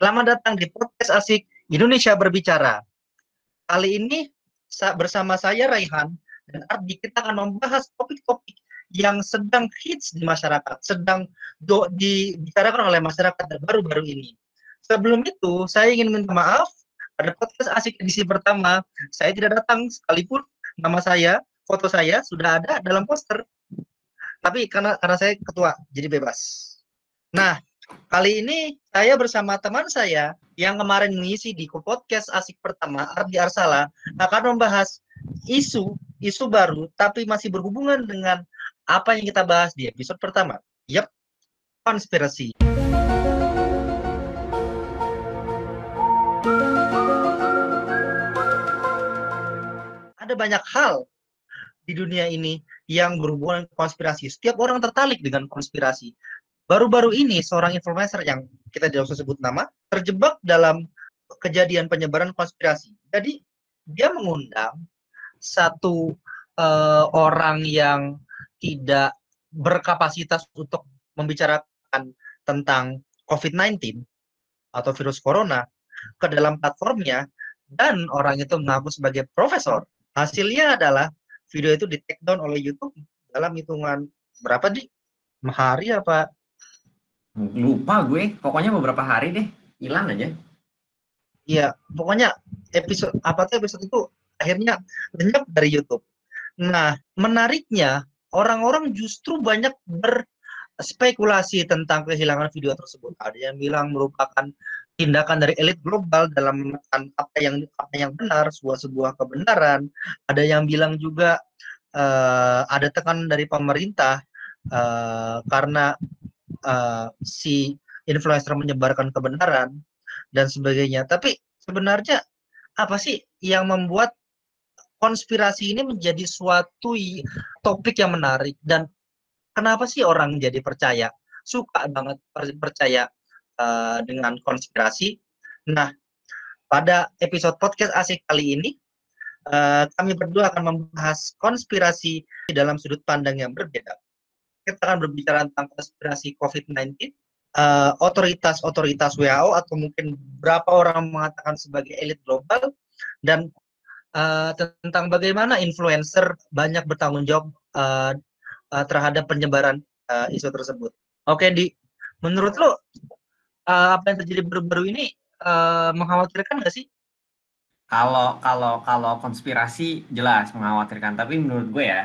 Selamat datang di podcast asik Indonesia berbicara. Kali ini bersama saya Raihan dan Ardi kita akan membahas topik-topik yang sedang hits di masyarakat, sedang do, dibicarakan oleh masyarakat baru-baru ini. Sebelum itu, saya ingin minta maaf pada podcast asik edisi pertama, saya tidak datang sekalipun nama saya, foto saya sudah ada dalam poster. Tapi karena karena saya ketua, jadi bebas. Nah, kali ini saya bersama teman saya yang kemarin mengisi di podcast asik pertama, Ardi Arsala, akan membahas isu isu baru tapi masih berhubungan dengan apa yang kita bahas di episode pertama. Yap, konspirasi. Ada banyak hal di dunia ini yang berhubungan konspirasi. Setiap orang tertarik dengan konspirasi. Baru-baru ini seorang influencer yang kita tidak usah sebut nama terjebak dalam kejadian penyebaran konspirasi. Jadi dia mengundang satu uh, orang yang tidak berkapasitas untuk membicarakan tentang COVID-19 atau virus corona ke dalam platformnya dan orang itu mengaku sebagai profesor. Hasilnya adalah video itu di take down oleh YouTube dalam hitungan berapa di hari apa Lupa gue, pokoknya beberapa hari deh, hilang aja. Iya, pokoknya episode apa tuh episode itu akhirnya lenyap dari YouTube. Nah, menariknya orang-orang justru banyak berspekulasi tentang kehilangan video tersebut. Ada yang bilang merupakan tindakan dari elit global dalam menekan apa yang apa yang benar, sebuah sebuah kebenaran. Ada yang bilang juga uh, ada tekanan dari pemerintah uh, karena uh, si influencer menyebarkan kebenaran dan sebagainya. Tapi sebenarnya apa sih yang membuat konspirasi ini menjadi suatu topik yang menarik dan kenapa sih orang jadi percaya suka banget percaya uh, dengan konspirasi? Nah, pada episode podcast asik kali ini uh, kami berdua akan membahas konspirasi dalam sudut pandang yang berbeda kita akan berbicara tentang konspirasi COVID-19, uh, otoritas-otoritas WHO atau mungkin berapa orang mengatakan sebagai elit global dan uh, tentang bagaimana influencer banyak bertanggung jawab uh, uh, terhadap penyebaran uh, isu tersebut. Oke, di menurut lo uh, apa yang terjadi baru-baru ini uh, mengkhawatirkan nggak sih? Kalau kalau kalau konspirasi jelas mengkhawatirkan, tapi menurut gue ya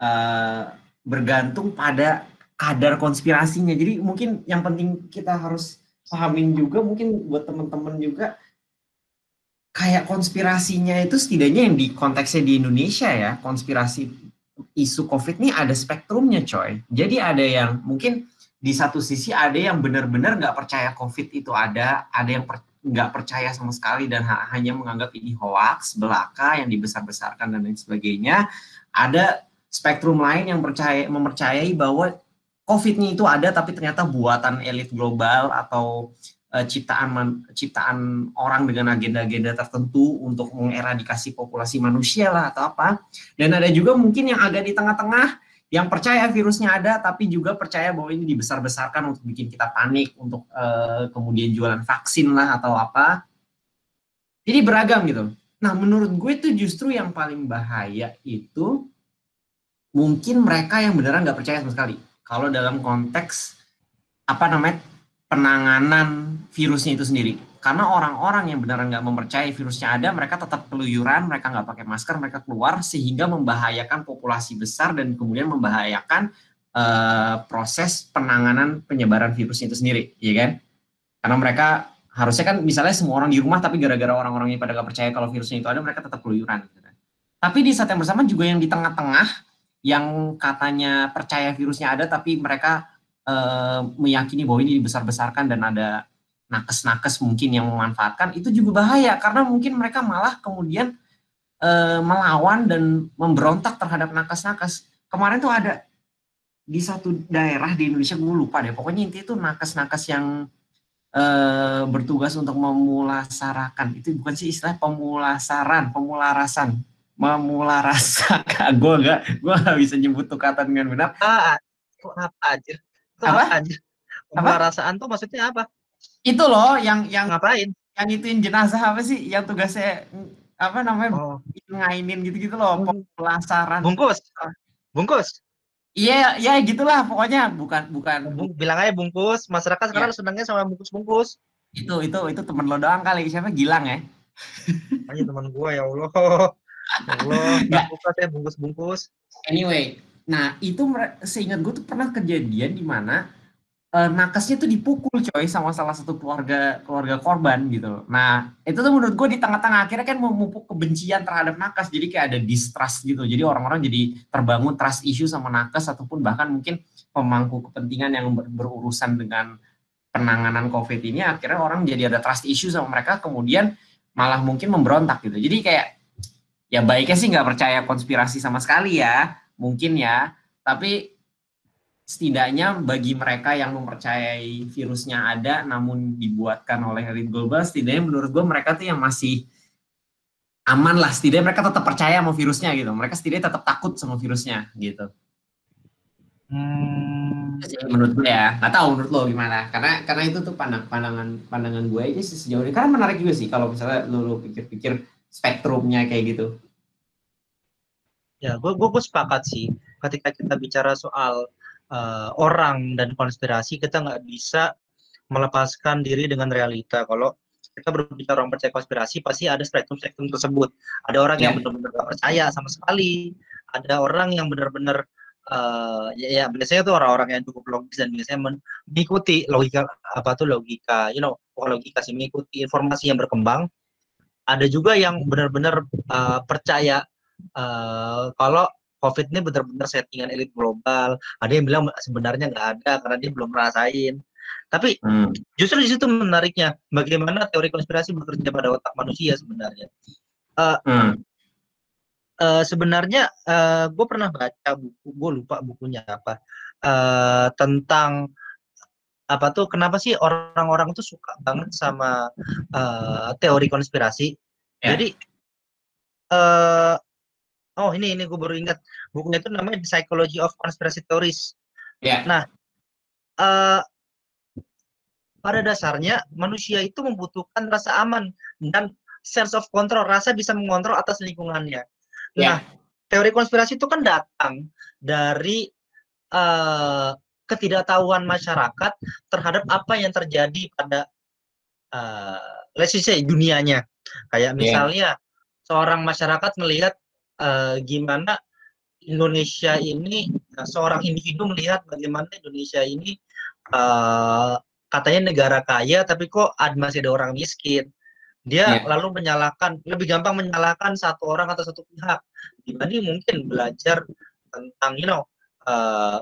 uh, bergantung pada kadar konspirasinya. Jadi mungkin yang penting kita harus pahamin juga mungkin buat teman-teman juga kayak konspirasinya itu setidaknya yang di konteksnya di Indonesia ya, konspirasi isu COVID ini ada spektrumnya coy. Jadi ada yang mungkin di satu sisi ada yang benar-benar nggak percaya COVID itu ada, ada yang nggak per, percaya sama sekali dan ha hanya menganggap ini hoax, belaka yang dibesar-besarkan dan lain sebagainya. Ada spektrum lain yang percaya mempercayai bahwa COVID-nya itu ada tapi ternyata buatan elit global atau uh, ciptaan man, ciptaan orang dengan agenda-agenda tertentu untuk mengeradikasi populasi manusia lah atau apa. Dan ada juga mungkin yang agak di tengah-tengah yang percaya virusnya ada tapi juga percaya bahwa ini dibesar-besarkan untuk bikin kita panik untuk uh, kemudian jualan vaksin lah atau apa. Jadi beragam gitu. Nah, menurut gue itu justru yang paling bahaya itu mungkin mereka yang beneran nggak percaya sama sekali. Kalau dalam konteks apa namanya penanganan virusnya itu sendiri. Karena orang-orang yang beneran nggak mempercayai virusnya ada, mereka tetap keluyuran, mereka nggak pakai masker, mereka keluar sehingga membahayakan populasi besar dan kemudian membahayakan uh, proses penanganan penyebaran virusnya itu sendiri, ya kan? Karena mereka harusnya kan misalnya semua orang di rumah tapi gara-gara orang-orang yang pada nggak percaya kalau virusnya itu ada, mereka tetap keluyuran. Gitu kan. Tapi di saat yang bersama juga yang di tengah-tengah yang katanya percaya virusnya ada tapi mereka uh, meyakini bahwa ini dibesar-besarkan dan ada nakes-nakes mungkin yang memanfaatkan itu juga bahaya karena mungkin mereka malah kemudian uh, melawan dan memberontak terhadap nakes-nakes. Kemarin tuh ada di satu daerah di Indonesia gue lupa deh pokoknya intinya itu nakes-nakes yang uh, bertugas untuk memulasarakan itu bukan sih istilah pemulasaran pemularasan memularasakan gue gak gue gak bisa nyebut tuh kata dengan benar ah apa aja apa aja pemularasaan tuh maksudnya apa Itu loh yang yang ngapain? Yang ituin jenazah apa sih? Yang tugasnya apa namanya? Oh. ngainin gitu-gitu loh, pelasaran. Bungkus. Bungkus. Iya, iya gitulah pokoknya bukan bukan Bung, bilang aja bungkus. Masyarakat sekarang yeah. senangnya sama bungkus-bungkus. Itu itu itu temen lo doang kali. Siapa Gilang ya? Ayo teman gua ya Allah. Allah, nggak saya bungkus-bungkus. Anyway, nah itu seingat gue tuh pernah kejadian di mana uh, nakesnya tuh dipukul coy sama salah satu keluarga keluarga korban gitu. Nah itu tuh menurut gue di tengah-tengah akhirnya kan memupuk kebencian terhadap nakes jadi kayak ada distrust gitu. Jadi orang-orang jadi terbangun trust issue sama nakes ataupun bahkan mungkin pemangku kepentingan yang ber berurusan dengan penanganan COVID ini akhirnya orang jadi ada trust issue sama mereka kemudian malah mungkin memberontak gitu. Jadi kayak ya baiknya sih nggak percaya konspirasi sama sekali ya. Mungkin ya. Tapi setidaknya bagi mereka yang mempercayai virusnya ada namun dibuatkan oleh elit global setidaknya menurut gue mereka tuh yang masih aman lah. Setidaknya mereka tetap percaya sama virusnya gitu. Mereka setidaknya tetap takut sama virusnya gitu. Hmm. menurut gue ya. Nggak tahu menurut lo gimana. Karena karena itu tuh pandang, pandangan pandangan gue aja sih sejauh ini. Karena menarik juga sih kalau misalnya lo, lo pikir-pikir spektrumnya kayak gitu ya gue gue sepakat sih. Ketika kita bicara soal uh, orang dan konspirasi kita nggak bisa melepaskan diri dengan realita. Kalau kita berbicara orang percaya konspirasi pasti ada spektrum-spektrum tersebut. Ada orang yeah. yang benar-benar nggak percaya sama sekali. Ada orang yang benar-benar uh, ya, ya biasanya tuh orang-orang yang cukup logis dan biasanya mengikuti logika apa tuh logika you know bukan logika sih mengikuti informasi yang berkembang. Ada juga yang benar-benar uh, percaya uh, kalau COVID ini benar-benar settingan elit global. Ada yang bilang sebenarnya nggak ada karena dia belum merasain. Tapi hmm. justru di situ menariknya bagaimana teori konspirasi bekerja pada otak manusia sebenarnya. Uh, hmm. uh, sebenarnya uh, gue pernah baca buku, gue lupa bukunya apa uh, tentang apa tuh kenapa sih orang-orang tuh suka banget sama uh, teori konspirasi. Yeah. Jadi uh, oh ini ini gue baru ingat bukunya itu namanya The Psychology of Conspiracy Theories. Yeah. Nah, uh, pada dasarnya manusia itu membutuhkan rasa aman dan sense of control, rasa bisa mengontrol atas lingkungannya. Yeah. Nah, teori konspirasi itu kan datang dari uh, ketidaktahuan masyarakat terhadap apa yang terjadi pada uh, let's say dunianya. Kayak misalnya yeah. seorang masyarakat melihat uh, gimana Indonesia ini uh, seorang individu melihat bagaimana Indonesia ini uh, katanya negara kaya tapi kok ada, masih ada orang miskin. Dia yeah. lalu menyalahkan lebih gampang menyalahkan satu orang atau satu pihak dibanding mungkin belajar tentang you know uh,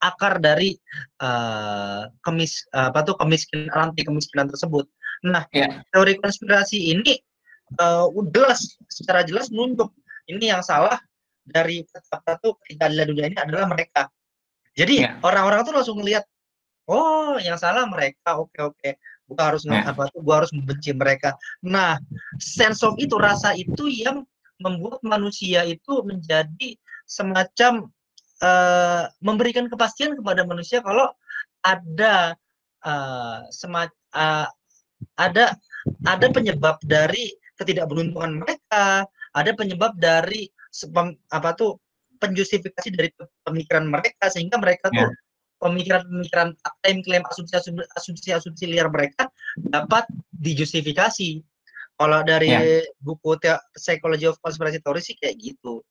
akar dari uh, kemis apa tuh kemiskinan rantai kemiskinan tersebut. Nah, yeah. teori konspirasi ini uh, jelas secara jelas menunjuk ini yang salah dari tuh keadilan dunia ini adalah mereka. Jadi ya. orang-orang tuh langsung melihat, oh yang salah mereka, oke oke, gua harus ya. apa tuh, gua harus membenci mereka. Nah, sense of itu, rasa itu yang membuat manusia itu menjadi semacam uh, memberikan kepastian kepada manusia kalau ada uh, uh, ada ada penyebab dari ketidakberuntungan mereka, ada penyebab dari apa tuh penjustifikasi dari pemikiran mereka sehingga mereka yeah. tuh pemikiran-pemikiran klaim-klaim asumsi-asumsi liar mereka dapat dijustifikasi. Kalau dari yeah. buku Psychology of Conspiracy Theory sih kayak gitu.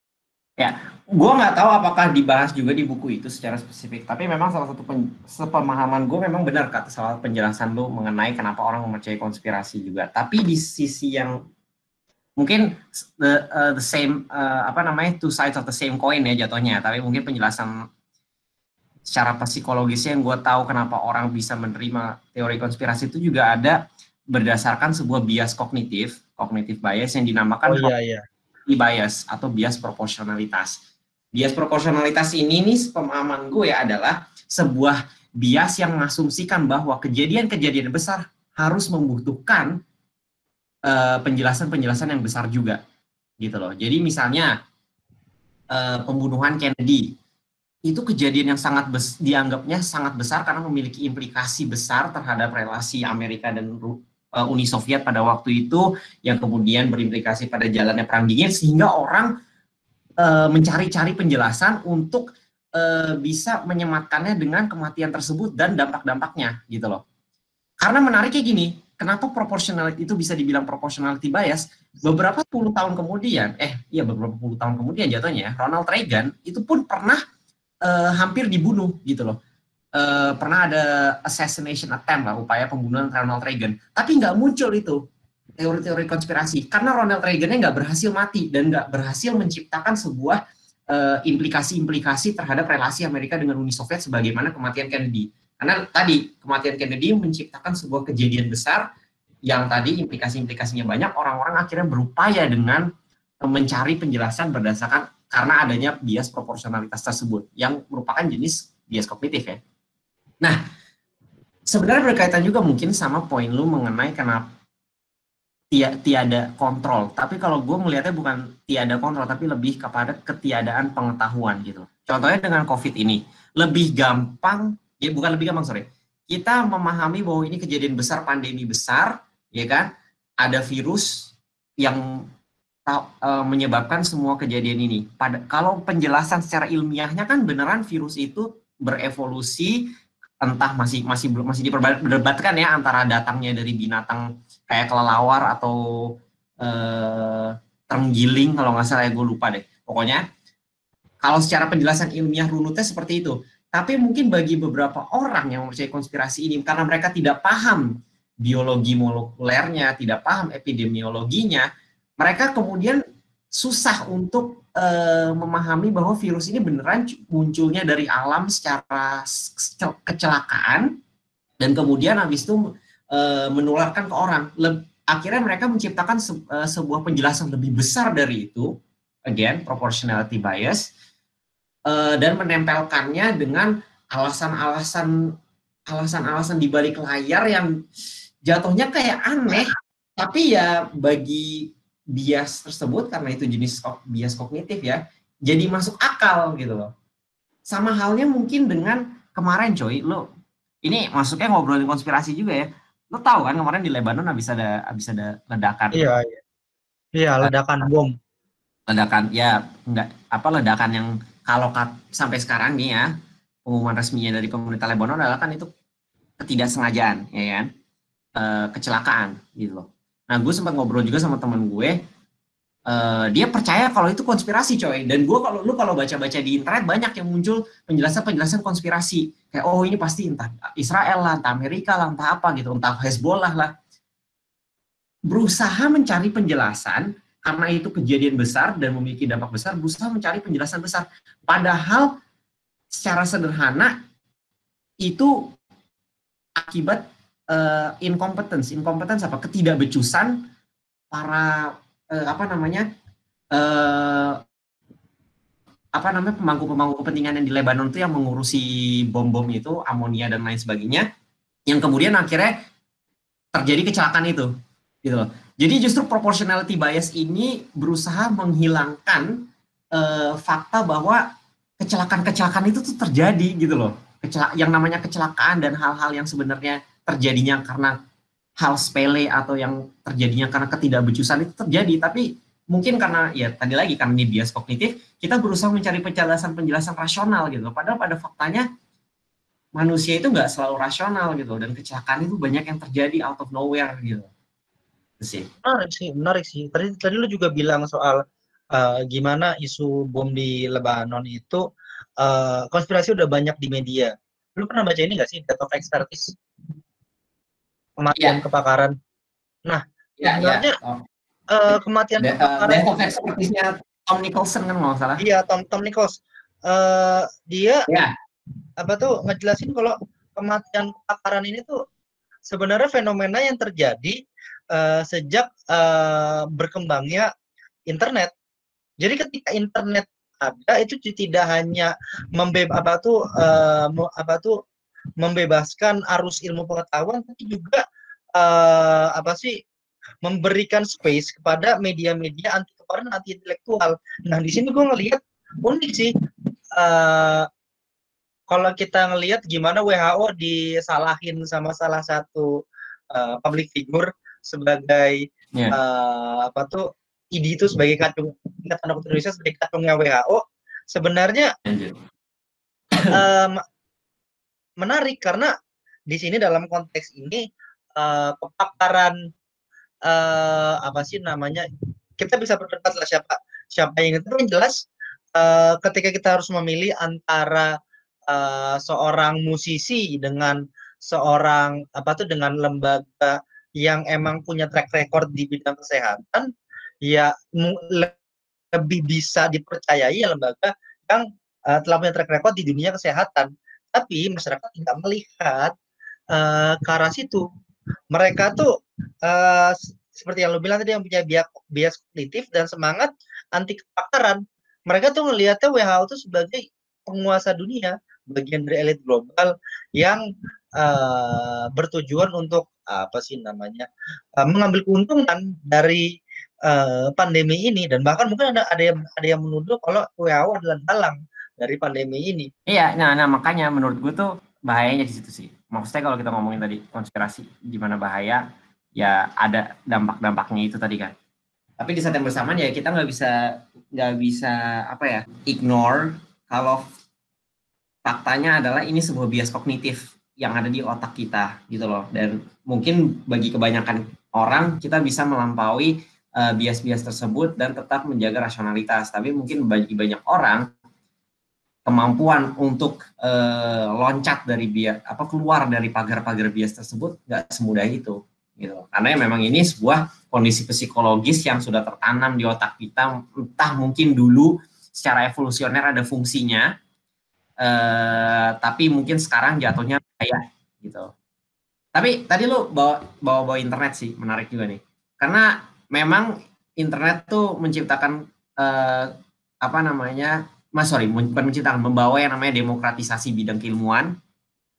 Ya, gue nggak tahu apakah dibahas juga di buku itu secara spesifik. Tapi memang salah satu pen, sepemahaman gue memang benar kata salah penjelasan lo mengenai kenapa orang mempercayai konspirasi juga. Tapi di sisi yang mungkin the uh, the same uh, apa namanya two sides of the same coin ya jatuhnya tapi mungkin penjelasan secara psikologisnya yang gue tahu kenapa orang bisa menerima teori konspirasi itu juga ada berdasarkan sebuah bias kognitif kognitif bias yang dinamakan oh, iya, iya. bias atau bias proporsionalitas bias proporsionalitas ini nih pemahaman gue ya adalah sebuah bias yang mengasumsikan bahwa kejadian-kejadian besar harus membutuhkan Eh, penjelasan-penjelasan uh, yang besar juga gitu loh. Jadi misalnya uh, pembunuhan Kennedy itu kejadian yang sangat dianggapnya sangat besar karena memiliki implikasi besar terhadap relasi Amerika dan uh, Uni Soviet pada waktu itu yang kemudian berimplikasi pada jalannya perang dingin sehingga orang uh, mencari-cari penjelasan untuk uh, bisa menyematkannya dengan kematian tersebut dan dampak-dampaknya gitu loh. Karena menariknya gini, kenapa proportionality itu bisa dibilang proportionality bias? Beberapa puluh tahun kemudian, eh iya beberapa puluh tahun kemudian jatuhnya Ronald Reagan itu pun pernah uh, hampir dibunuh gitu loh. Uh, pernah ada assassination attempt lah, upaya pembunuhan Ronald Reagan. Tapi nggak muncul itu teori-teori konspirasi karena Ronald Reagan-nya nggak berhasil mati dan nggak berhasil menciptakan sebuah eh, implikasi-implikasi uh, terhadap relasi Amerika dengan Uni Soviet sebagaimana kematian Kennedy. Karena tadi kematian Kennedy menciptakan sebuah kejadian besar yang tadi implikasi-implikasinya banyak, orang-orang akhirnya berupaya dengan mencari penjelasan berdasarkan karena adanya bias proporsionalitas tersebut yang merupakan jenis bias kognitif ya. Nah, sebenarnya berkaitan juga mungkin sama poin lu mengenai kenapa tiada kontrol. Tapi kalau gue melihatnya bukan tiada kontrol, tapi lebih kepada ketiadaan pengetahuan gitu. Contohnya dengan COVID ini, lebih gampang, ya bukan lebih gampang, sorry. Kita memahami bahwa ini kejadian besar, pandemi besar, ya kan? Ada virus yang uh, menyebabkan semua kejadian ini. Pada kalau penjelasan secara ilmiahnya kan beneran virus itu berevolusi entah masih masih belum masih diperdebatkan ya antara datangnya dari binatang kayak kelelawar atau uh, terenggiling kalau nggak salah ya gue lupa deh. Pokoknya kalau secara penjelasan ilmiah runutnya seperti itu. Tapi mungkin bagi beberapa orang yang mempercayai konspirasi ini karena mereka tidak paham biologi molekulernya, tidak paham epidemiologinya, mereka kemudian susah untuk uh, memahami bahwa virus ini beneran munculnya dari alam secara kecelakaan dan kemudian habis itu uh, menularkan ke orang. Le akhirnya mereka menciptakan se uh, sebuah penjelasan lebih besar dari itu, again proportionality bias, dan menempelkannya dengan alasan-alasan alasan-alasan di balik layar yang jatuhnya kayak aneh, tapi ya bagi bias tersebut karena itu jenis bias kognitif ya jadi masuk akal gitu loh. Sama halnya mungkin dengan kemarin coy lo ini masuknya ngobrolin konspirasi juga ya. Lo tahu kan kemarin di Lebanon habis ada habis ada ledakan? Iya iya. Iya ledakan bom. Ledakan ya enggak apa ledakan yang kalau sampai sekarang nih ya pengumuman resminya dari pemerintah Lebanon adalah kan itu ketidaksengajaan ya kan? E, kecelakaan gitu loh. Nah, gue sempat ngobrol juga sama teman gue. Uh, dia percaya kalau itu konspirasi coy. Dan gue kalau lu kalau baca-baca di internet banyak yang muncul penjelasan-penjelasan konspirasi. Kayak oh ini pasti entah Israel lah entah Amerika lah entah apa gitu entah Hezbollah lah. Berusaha mencari penjelasan karena itu kejadian besar dan memiliki dampak besar berusaha mencari penjelasan besar. Padahal secara sederhana itu akibat uh, incompetence, incompetence apa? Ketidakbecusan para uh, apa namanya uh, apa namanya pemangku-pemangku kepentingan yang di Lebanon itu yang mengurusi bom-bom itu, amonia dan lain sebagainya, yang kemudian akhirnya terjadi kecelakaan itu, gitu loh. Jadi justru proportionality bias ini berusaha menghilangkan uh, fakta bahwa kecelakaan-kecelakaan itu tuh terjadi gitu loh. Kecelak yang namanya kecelakaan dan hal-hal yang sebenarnya terjadinya karena hal sepele atau yang terjadinya karena ketidakbecusan itu terjadi. Tapi mungkin karena ya tadi lagi karena ini bias kognitif kita berusaha mencari penjelasan-penjelasan rasional gitu padahal pada faktanya manusia itu nggak selalu rasional gitu dan kecelakaan itu banyak yang terjadi out of nowhere gitu sih menarik sih menarik sih tadi tadi lu juga bilang soal uh, gimana isu bom di Lebanon itu uh, konspirasi udah banyak di media lu pernah baca ini nggak sih data of expertise kematian yeah. kebakaran. Nah, yeah, sebenarnya yeah. Oh. Uh, kematian De, kebakaran. Uh, ekspertisnya Tom Nicholson kan nggak salah. Iya, Tom Tom Nichols. Uh, dia yeah. apa tuh ngejelasin kalau kematian kebakaran ini tuh sebenarnya fenomena yang terjadi uh, sejak uh, berkembangnya internet. Jadi ketika internet ada itu tidak hanya membeb apa tuh uh, apa tuh membebaskan arus ilmu pengetahuan tapi juga uh, apa sih memberikan space kepada media-media anti keparan anti intelektual. Nah di sini gue ngelihat unik sih uh, kalau kita ngelihat gimana WHO disalahin sama salah satu uh, public figure sebagai yeah. uh, apa tuh ID itu sebagai kacung Ikatan Dokter Indonesia sebagai kacungnya WHO sebenarnya um, menarik karena di sini dalam konteks ini uh, kepakaran uh, apa sih namanya kita bisa berdebat lah siapa siapa yang itu. Yang jelas uh, ketika kita harus memilih antara uh, seorang musisi dengan seorang apa tuh dengan lembaga yang emang punya track record di bidang kesehatan ya lebih bisa dipercayai ya lembaga yang uh, telah punya track record di dunia kesehatan. Tapi masyarakat tidak melihat uh, ke arah situ. Mereka tuh uh, seperti yang lo bilang tadi yang punya bias, bias kognitif dan semangat anti kepakaran. Mereka tuh melihatnya WHO itu sebagai penguasa dunia, bagian dari elit global yang uh, bertujuan untuk apa sih namanya uh, mengambil keuntungan dari uh, pandemi ini dan bahkan mungkin ada ada yang ada yang menuduh kalau WHO adalah dalang dari pandemi ini. Iya, nah, nah makanya menurut gue tuh bahayanya di situ sih. Maksudnya kalau kita ngomongin tadi konspirasi gimana bahaya, ya ada dampak-dampaknya itu tadi kan. Tapi di saat yang bersamaan ya kita nggak bisa nggak bisa apa ya ignore kalau faktanya adalah ini sebuah bias kognitif yang ada di otak kita gitu loh dan mungkin bagi kebanyakan orang kita bisa melampaui uh, bias-bias tersebut dan tetap menjaga rasionalitas. Tapi mungkin bagi banyak orang kemampuan untuk uh, loncat dari bias apa keluar dari pagar-pagar bias tersebut nggak semudah itu gitu karena ya memang ini sebuah kondisi psikologis yang sudah tertanam di otak kita entah mungkin dulu secara evolusioner ada fungsinya uh, tapi mungkin sekarang jatuhnya kayak gitu. Tapi tadi lu bawa bawa bawa internet sih menarik juga nih. Karena memang internet tuh menciptakan uh, apa namanya mas sorry menciptakan membawa yang namanya demokratisasi bidang keilmuan.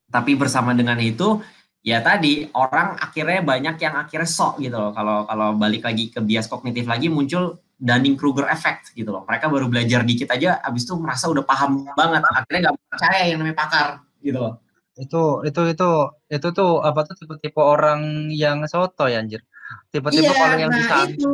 Tapi bersama dengan itu ya tadi orang akhirnya banyak yang akhirnya sok gitu loh. Kalau kalau balik lagi ke bias kognitif lagi muncul Dunning Kruger effect gitu loh. Mereka baru belajar dikit aja abis itu merasa udah paham banget. Akhirnya nggak percaya yang namanya pakar gitu loh itu itu itu itu tuh apa tuh tipe-tipe orang yang soto ya anjir? Tipe-tipe iya, orang yang nah bisa itu.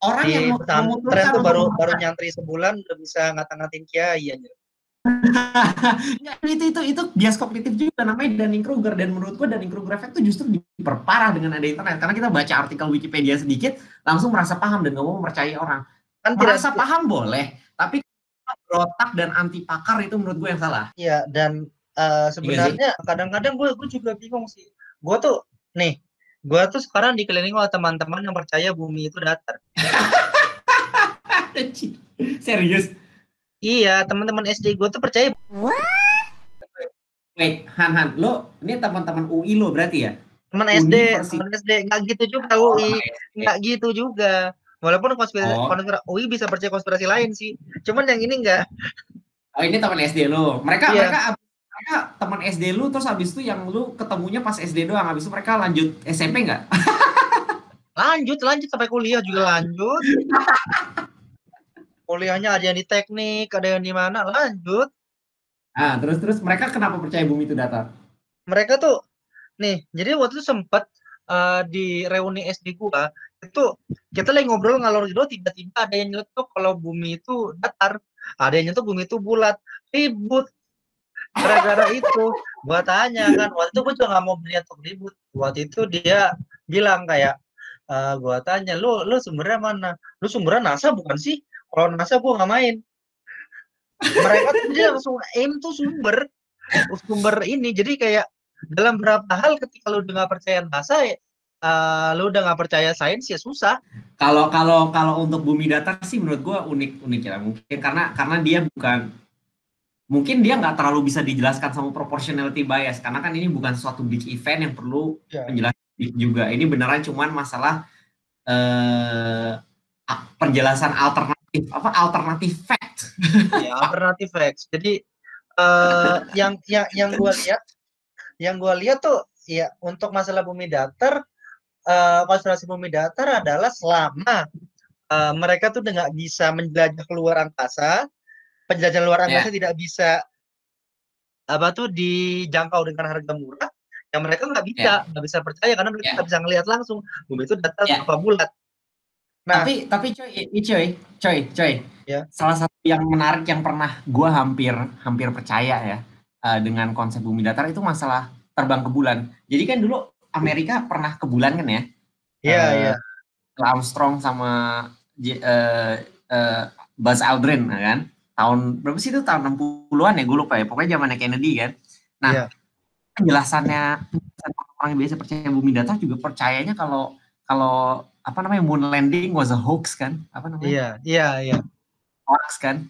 orang di yang mau tren tuh baru baru nyantri sebulan udah bisa ngata-ngatin kiai anjir. Ya, itu itu itu bias kognitif juga. Namanya Dunning Kruger. Dan menurut gua Dunning Kruger effect itu justru diperparah dengan ada internet. Karena kita baca artikel Wikipedia sedikit langsung merasa paham dan nggak mau mempercayai orang. Kan merasa tidak, paham boleh tapi berotak dan anti pakar itu menurut gue yang salah. Iya dan uh, sebenarnya kadang-kadang gue gue juga bingung sih. Gue tuh nih gue tuh sekarang dikelilingi oleh teman-teman yang percaya bumi itu datar. Serius? Iya teman-teman SD gue tuh percaya wait Han Han lo ini teman-teman UI lo berarti ya? Teman SD teman SD nggak gitu juga oh, UI nggak gitu juga. Walaupun konspirasi, oh. konspirasi UI bisa percaya konspirasi lain sih. Cuman yang ini enggak oh ini teman SD lo. Mereka iya. mereka mereka teman SD lu terus habis itu yang lu ketemunya pas SD doang habis itu mereka lanjut SMP nggak? lanjut lanjut sampai kuliah juga lanjut. Kuliahnya ada yang di teknik, ada yang di mana lanjut. Ah terus terus mereka kenapa percaya bumi itu datar? Mereka tuh nih jadi waktu itu sempat uh, di reuni SD gua itu kita lagi ngobrol ngalor gitu tiba-tiba ada yang nyeletuk kalau bumi itu datar ada yang nyetuk bumi itu bulat ribut gara-gara itu gua tanya kan waktu itu gua juga nggak mau berniat untuk ribut. Waktu itu dia bilang kayak uh, gua tanya lu lu sumbernya mana? Lu sumbernya NASA bukan sih? Kalau NASA gua nggak main. Mereka tuh dia langsung aim tuh sumber sumber ini. Jadi kayak dalam beberapa hal ketika lu udah nggak percaya NASA uh, lu udah nggak percaya sains ya susah. Kalau kalau kalau untuk bumi datar sih menurut gua unik unik ya. Mungkin karena karena dia bukan mungkin dia nggak terlalu bisa dijelaskan sama proportionality bias karena kan ini bukan suatu big event yang perlu yeah. penjelasan juga. Ini beneran cuman masalah eh, penjelasan alternatif apa alternatif fact. Ya alternatif fact. Jadi eh, yang yang yang gue lihat yang gue lihat tuh ya untuk masalah bumi datar eh, konspirasi bumi datar adalah selama uh, mereka tuh nggak bisa menjelajah keluar angkasa penjelajahan luar angkasa yeah. tidak bisa apa tuh dijangkau dengan harga murah, yang mereka nggak bisa Ya. nggak bisa percaya karena mereka Ya. nggak bisa ngelihat langsung bumi itu datar Ya. apa bulat. Nah, Tapi tapi coy, coy, coy, coy. Ya. Salah satu yang menarik yang pernah gua hampir hampir percaya ya eh, dengan konsep bumi datar itu masalah terbang ke bulan. Jadi kan dulu Amerika pernah ke bulan kan ya? iya Eh, iya. Armstrong sama eh, eh, Buzz Aldrin ya kan tahun berapa sih itu? Tahun 60-an ya gue lupa ya. Pokoknya zamannya Kennedy kan? Nah Iya. penjelasannya penjelasan orang yang biasa percaya bumi datar juga percayanya kalau kalau apa namanya moon landing was a hoax kan? Apa namanya? Iya, iya, iya. hoax kan?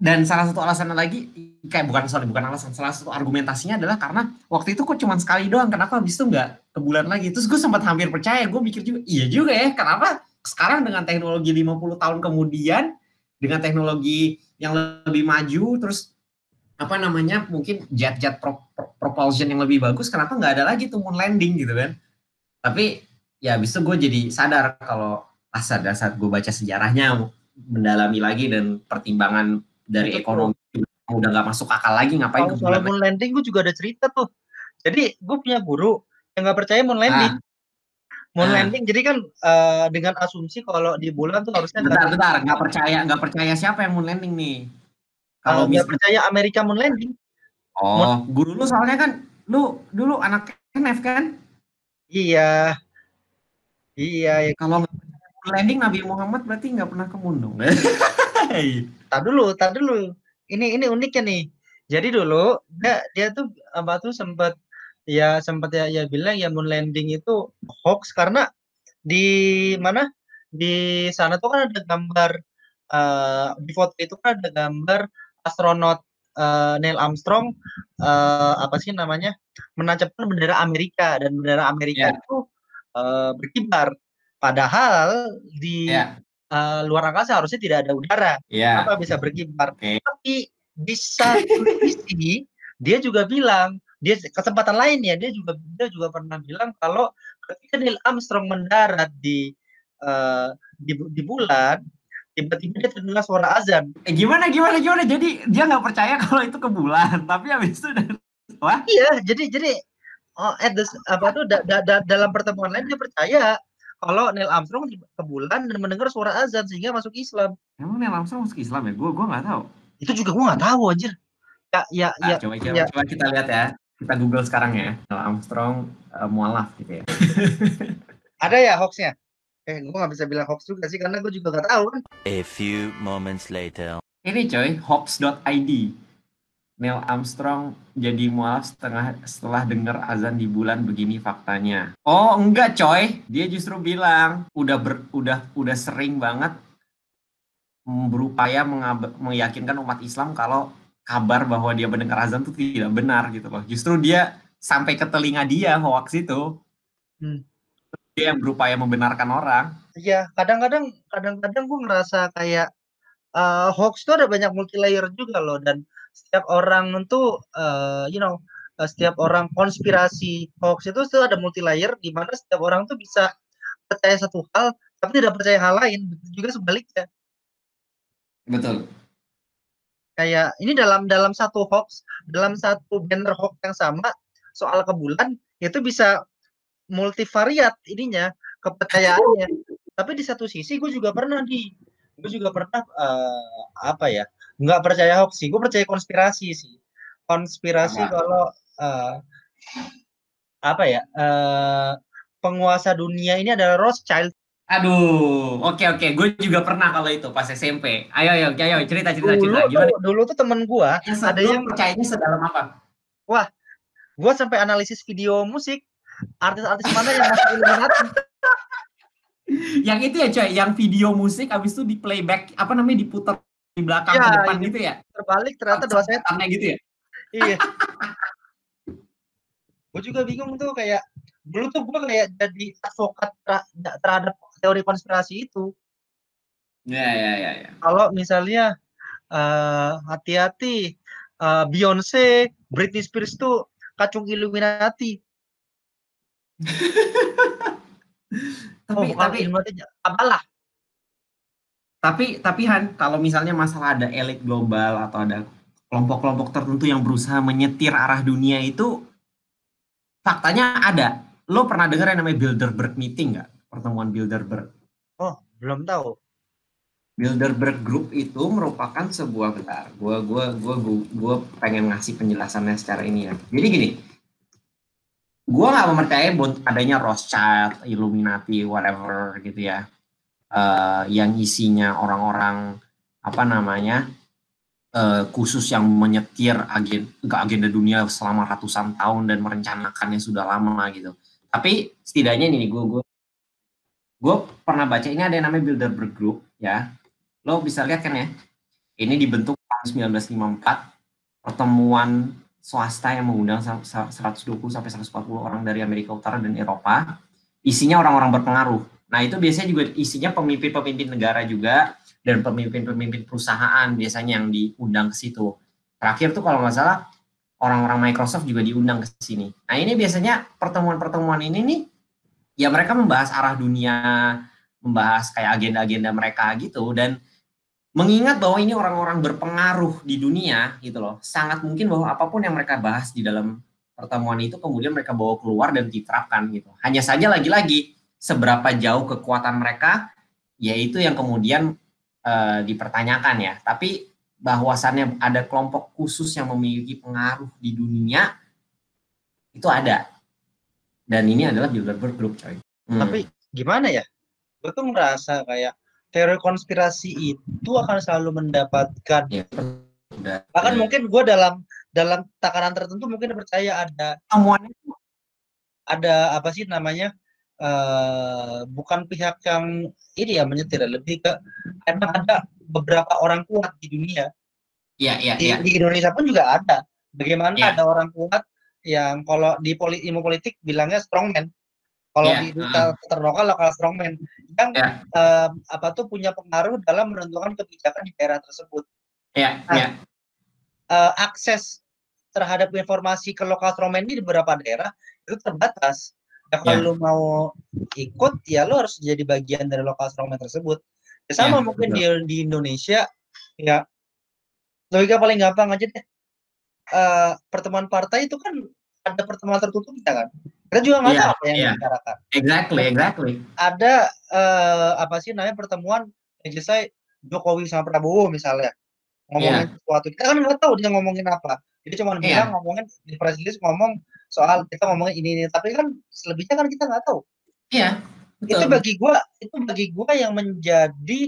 Dan salah satu alasannya lagi kayak bukan sorry bukan alasan. Salah satu argumentasinya adalah karena waktu itu kok cuma sekali doang. Kenapa habis itu nggak ke bulan lagi? Terus gue sempat hampir percaya. Gue mikir juga iya juga ya. Kenapa sekarang dengan teknologi 50 tahun kemudian dengan teknologi yang lebih maju terus apa namanya mungkin jet-jet pro- pro- propulsion yang lebih bagus kenapa nggak ada lagi tuh moon landing gitu kan tapi ya habis itu gue jadi sadar kalau pas ada saat gue baca sejarahnya mendalami lagi dan pertimbangan dari Betul. ekonomi udah nggak masuk akal lagi ngapain Kalau soal moon landing gue juga ada cerita tuh. Jadi gue punya guru yang nggak percaya moon landing. Moon Ah. landing jadi kan eh, dengan asumsi kalau di bulan tuh harusnya bentar nggak bentar nggak percaya nggak percaya siapa yang moon landing nih kalau kalau nggak mis percaya Amerika moon landing. oh guru lu soalnya kan lu dulu anak NF kan Iya. Iya, ya. kalau moon landing Nabi Muhammad berarti nggak pernah ke moon dong Tar dulu, tar dulu. Ini ini uniknya nih. Jadi dulu dia dia tuh apa tuh sempat ya sempat ya, ya bilang ya moon landing itu hoax karena di mana di sana tuh kan ada gambar eh, di foto itu kan ada gambar astronot eh, Neil Armstrong eh, apa sih namanya menancapkan bendera Amerika dan bendera Amerika Ya. itu eh, berkibar. Padahal di ya eh, luar angkasa harusnya tidak ada udara ya apa bisa berkibar. Oke. Tapi di satu sisi dia juga bilang dia kesempatan lain ya dia juga dia juga pernah bilang kalau ketika Neil Armstrong mendarat di eh, di, di bulan tiba-tiba dia terdengar suara azan. eh, gimana gimana gimana jadi dia nggak percaya kalau itu ke bulan tapi habis itu udah wah Iya, jadi jadi oh, at the, apa tuh da- da- da- dalam pertemuan lain dia percaya kalau Neil Armstrong ke bulan dan mendengar suara azan sehingga masuk Islam. emang Neil Armstrong masuk Islam ya gue gue nggak tahu Itu juga gua nggak tahu anjir. Ya ya Nah, ya coba, coba, ya. coba kita lihat ya. Kita Google sekarang ya. Neil Armstrong uh, mualaf gitu ya. ada ya hoaxnya. Eh, gua nggak bisa bilang hoax juga sih karena gua juga nggak tahu kan. A few moments later. Ini coy, hops.id. Neil Armstrong jadi mualaf setengah setelah dengar azan di bulan begini faktanya. Oh enggak coy, dia justru bilang udah ber, udah udah sering banget berupaya meyakinkan umat Islam kalau kabar bahwa dia mendengar azan itu tidak benar gitu loh. Justru dia sampai ke telinga dia hoax itu. Hmm. Dia yang berupaya membenarkan orang. Iya, kadang-kadang kadang-kadang gua ngerasa kayak eh, hoax tuh ada banyak multi layer juga loh dan setiap orang itu eh, you know eh, setiap orang konspirasi hoax itu tuh ada multi layer di mana setiap orang tuh bisa percaya satu hal tapi tidak percaya hal lain juga sebaliknya Betul. Kayak ini dalam dalam satu hoax dalam satu banner hoax yang sama soal ke bulan itu bisa multivariat ininya kepercayaannya. Tapi di satu sisi gue juga pernah di gue juga pernah eh, apa ya nggak percaya hoax sih. Gue percaya konspirasi sih. Konspirasi Apa? kalau eh, apa ya eh, penguasa dunia ini adalah Rothschild Aduh, oke oke, gue juga pernah kalau itu pas SMP. Ayo ayo, ayo cerita cerita dulu cerita. Gimana? tuh, dulu tuh temen gue Yang ada yang- percayanya sedalam apa? gue sampai analisis video musik artis-artis mana yang masuk Illuminati Yang itu ya coy, yang video musik abis itu di playback apa namanya diputar di belakang Ya, ke depan iya. gitu ya? terbalik ternyata dua set Setannya gitu ya? iya gue juga bingung tuh kayak dulu tuh gue kayak jadi advokat ter- terhadap teori konspirasi itu Ya ya ya ya. kalau misalnya eh, hati-hati eh, Beyonce Britney Spears tuh kacung Illuminati oh Tapi tapi Illuminati apalah tapi tapi Han, kalau misalnya masalah ada elit global atau ada kelompok-kelompok tertentu yang berusaha menyetir arah dunia itu faktanya ada. Lo pernah dengar yang namanya Bilderberg Meeting nggak? Pertemuan Bilderberg. Oh, belum tahu. Bilderberg Group itu merupakan sebuah bentar. Gua gua gua gua, gua pengen ngasih penjelasannya secara ini ya. Jadi gini, gua nggak mempercayai adanya Rothschild, Illuminati, whatever gitu ya, uh, yang isinya orang-orang apa namanya uh, khusus yang menyetir agenda, agenda dunia selama ratusan tahun dan merencanakannya sudah lama gitu. Tapi setidaknya ini gue gue gue pernah baca ini ada yang namanya Bilderberg Group ya. Lo bisa lihat kan ya. Ini dibentuk tahun 1954 pertemuan swasta yang mengundang 120 sampai 140 orang dari Amerika Utara dan Eropa. Isinya orang-orang berpengaruh. Nah, itu biasanya juga isinya pemimpin-pemimpin negara juga dan pemimpin-pemimpin perusahaan biasanya yang diundang ke situ. Terakhir tuh kalau nggak salah orang-orang Microsoft juga diundang ke sini. Nah ini biasanya pertemuan-pertemuan ini nih ya mereka membahas arah dunia, membahas kayak agenda-agenda mereka gitu dan mengingat bahwa ini orang-orang berpengaruh di dunia gitu loh. Sangat mungkin bahwa apa pun yang mereka bahas di dalam pertemuan itu kemudian mereka bawa keluar dan diterapkan gitu. Hanya saja lagi-lagi seberapa jauh kekuatan mereka yaitu yang kemudian uh, dipertanyakan ya. Tapi bahwasannya ada kelompok khusus yang memiliki pengaruh di dunia itu ada. Dan ini adalah Bilderberg Group, coy. Hmm. Tapi gimana ya? Gue tuh merasa kayak teori konspirasi itu akan selalu mendapatkan ya, udah, bahkan ya. mungkin gue dalam dalam takaran tertentu mungkin percaya ada temuannya ada apa sih namanya uh, bukan pihak yang ini ya menyetir lebih ke emang ada beberapa orang kuat di dunia. Iya, iya, di, ya. di Indonesia pun juga ada. Bagaimana ya. ada orang kuat yang kalau di poli, ilmu politik bilangnya strongman. Kalau ya. di duta uh. terlokal lokal strongman yang ya. uh, apa tuh punya pengaruh dalam menentukan kebijakan di daerah tersebut. Iya, nah, ya. Uh, akses terhadap informasi ke lokal strongman di beberapa daerah itu terbatas. Ya kalau yeah. lu mau ikut ya lu harus jadi bagian dari lokal strongman tersebut. Ya sama yeah, mungkin di, di Indonesia ya logika paling gampang aja deh. Uh, pertemuan partai itu kan ada pertemuan tertutup kita kan. Kita juga nggak yeah, tahu apa yang yeah. dibicarakan. Exactly, exactly. Ada uh, apa sih namanya pertemuan yang selesai Jokowi sama Prabowo misalnya ngomongin yeah. sesuatu. Kita kan nggak tahu dia ngomongin apa. Jadi cuma yeah. bilang ngomongin di press release ngomong soal kita ngomongin ini ini tapi kan selebihnya kan kita nggak tahu iya betul. itu bagi gua itu bagi gua yang menjadi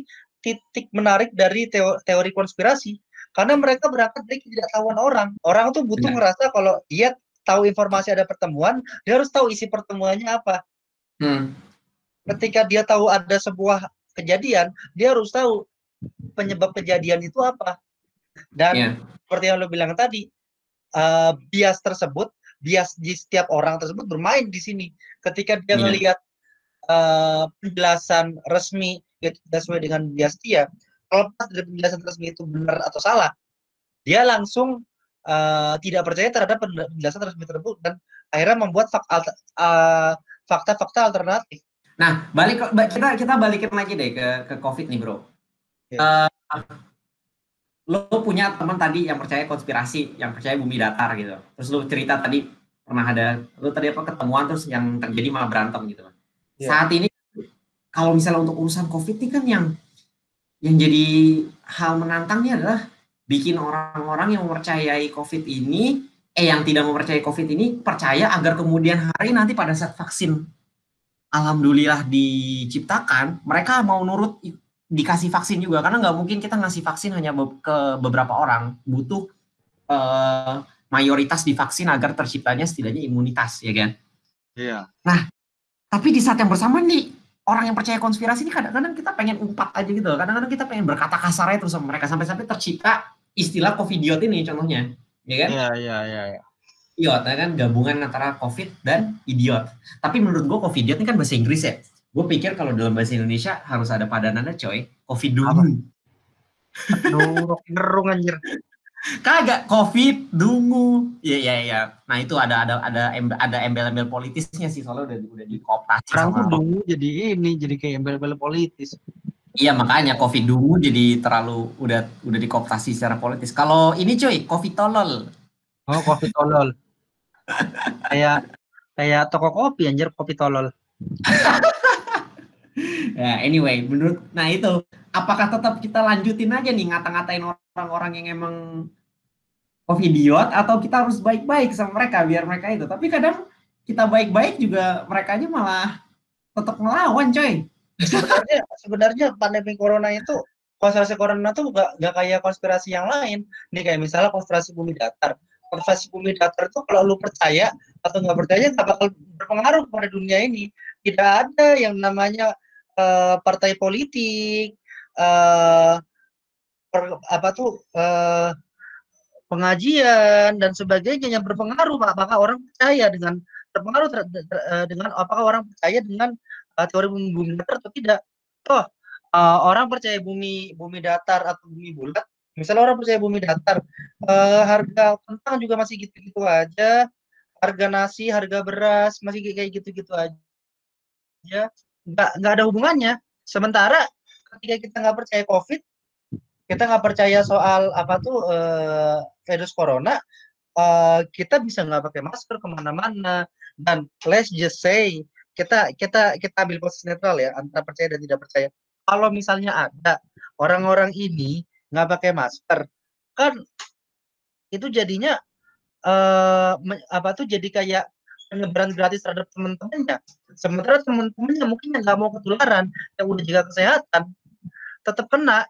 titik menarik dari teori, teori konspirasi karena mereka berangkat dari ketidaktahuan orang orang tuh butuh ya. ngerasa kalau dia tahu informasi ada pertemuan dia harus tahu isi pertemuannya apa hmm. ketika dia tahu ada sebuah kejadian dia harus tahu penyebab kejadian itu apa dan yeah. seperti yang lo bilang tadi uh, bias tersebut bias di setiap orang tersebut bermain di sini. Ketika dia yeah. melihat uh, penjelasan resmi itu sesuai dengan bias dia, kalau pas dari penjelasan resmi itu benar atau salah, dia langsung uh, tidak percaya terhadap penjelasan resmi tersebut dan akhirnya membuat uh, fakta-fakta alternatif. Nah, balik kita kita balikin lagi deh ke ke COVID nih, bro. Yeah. Uh, lo punya teman tadi yang percaya konspirasi, yang percaya bumi datar gitu. Terus lo cerita tadi pernah ada lo tadi apa ketemuan terus yang terjadi malah berantem gitu. Yeah. Saat ini kalau misalnya untuk urusan COVID ini kan yang yang jadi hal menantangnya adalah bikin orang-orang yang mempercayai COVID ini, eh yang tidak mempercayai COVID ini percaya agar kemudian hari nanti pada saat vaksin alhamdulillah diciptakan, mereka mau nurut dikasih vaksin juga. Karena nggak mungkin kita ngasih vaksin hanya ke beberapa orang. Butuh uh, mayoritas divaksin agar terciptanya setidaknya imunitas ya kan? Iya. Nah tapi di saat yang bersamaan nih orang yang percaya konspirasi ini kadang-kadang kita pengen umpat aja gitu kadang-kadang kita pengen berkata kasar aja terus sama mereka sampai-sampai tercipta istilah covidiot ini contohnya ya kan iya iya iya ya. idiot ya kan gabungan antara covid dan idiot tapi menurut gue covidiot ini kan bahasa Inggris ya Gue pikir kalau dalam bahasa Indonesia harus ada padanannya coy. Covid dungu. Aduh, ngerung anjir. Kagak Covid dungu. Iya iya iya. Nah, itu ada ada ada ada embel-embel politisnya sih soalnya udah udah dikooptasi Sekarang tuh dungu jadi ini jadi kayak embel-embel politis. Iya makanya covid dulu jadi terlalu udah udah dikooptasi secara politis. Kalau ini cuy, covid tolol. Oh, kopi tolol. kayak kayak toko kopi anjir kopi tolol. Ya, anyway, menurut nah itu apakah tetap kita lanjutin aja nih ngata-ngatain orang-orang yang emang covidiot atau kita harus baik-baik sama mereka biar mereka itu. Tapi kadang kita baik-baik juga mereka aja malah tetap ngelawan, coy. Sebenarnya sebenarnya pandemi corona itu konspirasi corona tuh gak, gak kayak konspirasi yang lain. Nih kayak misalnya konspirasi bumi datar. Konspirasi bumi datar itu kalau lu percaya atau nggak percaya nggak bakal berpengaruh pada dunia ini. Tidak ada yang namanya uh, partai politik, uh, per, apa tuh uh, pengajian dan sebagainya yang berpengaruh apakah orang percaya dengan terpengaruh ter, ter, ter, dengan apakah orang percaya dengan uh, teori bumi, bumi datar atau tidak? Toh uh, orang percaya bumi bumi datar atau bumi bulat misalnya orang percaya bumi datar uh, harga kentang juga masih gitu-gitu aja harga nasi harga beras masih kayak gitu-gitu aja nggak nggak ada hubungannya. Sementara ketika kita nggak percaya covid kita nggak percaya soal apa tuh uh, virus corona uh, kita bisa nggak pakai masker ke mana-mana dan let's just say kita kita kita ambil posisi netral ya antara percaya dan tidak percaya kalau misalnya ada orang-orang ini nggak pakai masker kan itu jadinya uh, apa tuh jadi kayak penyebaran gratis terhadap teman-temannya. Sementara teman-temannya mungkin nggak mau ketularan, yang udah jaga kesehatan, tetap kena.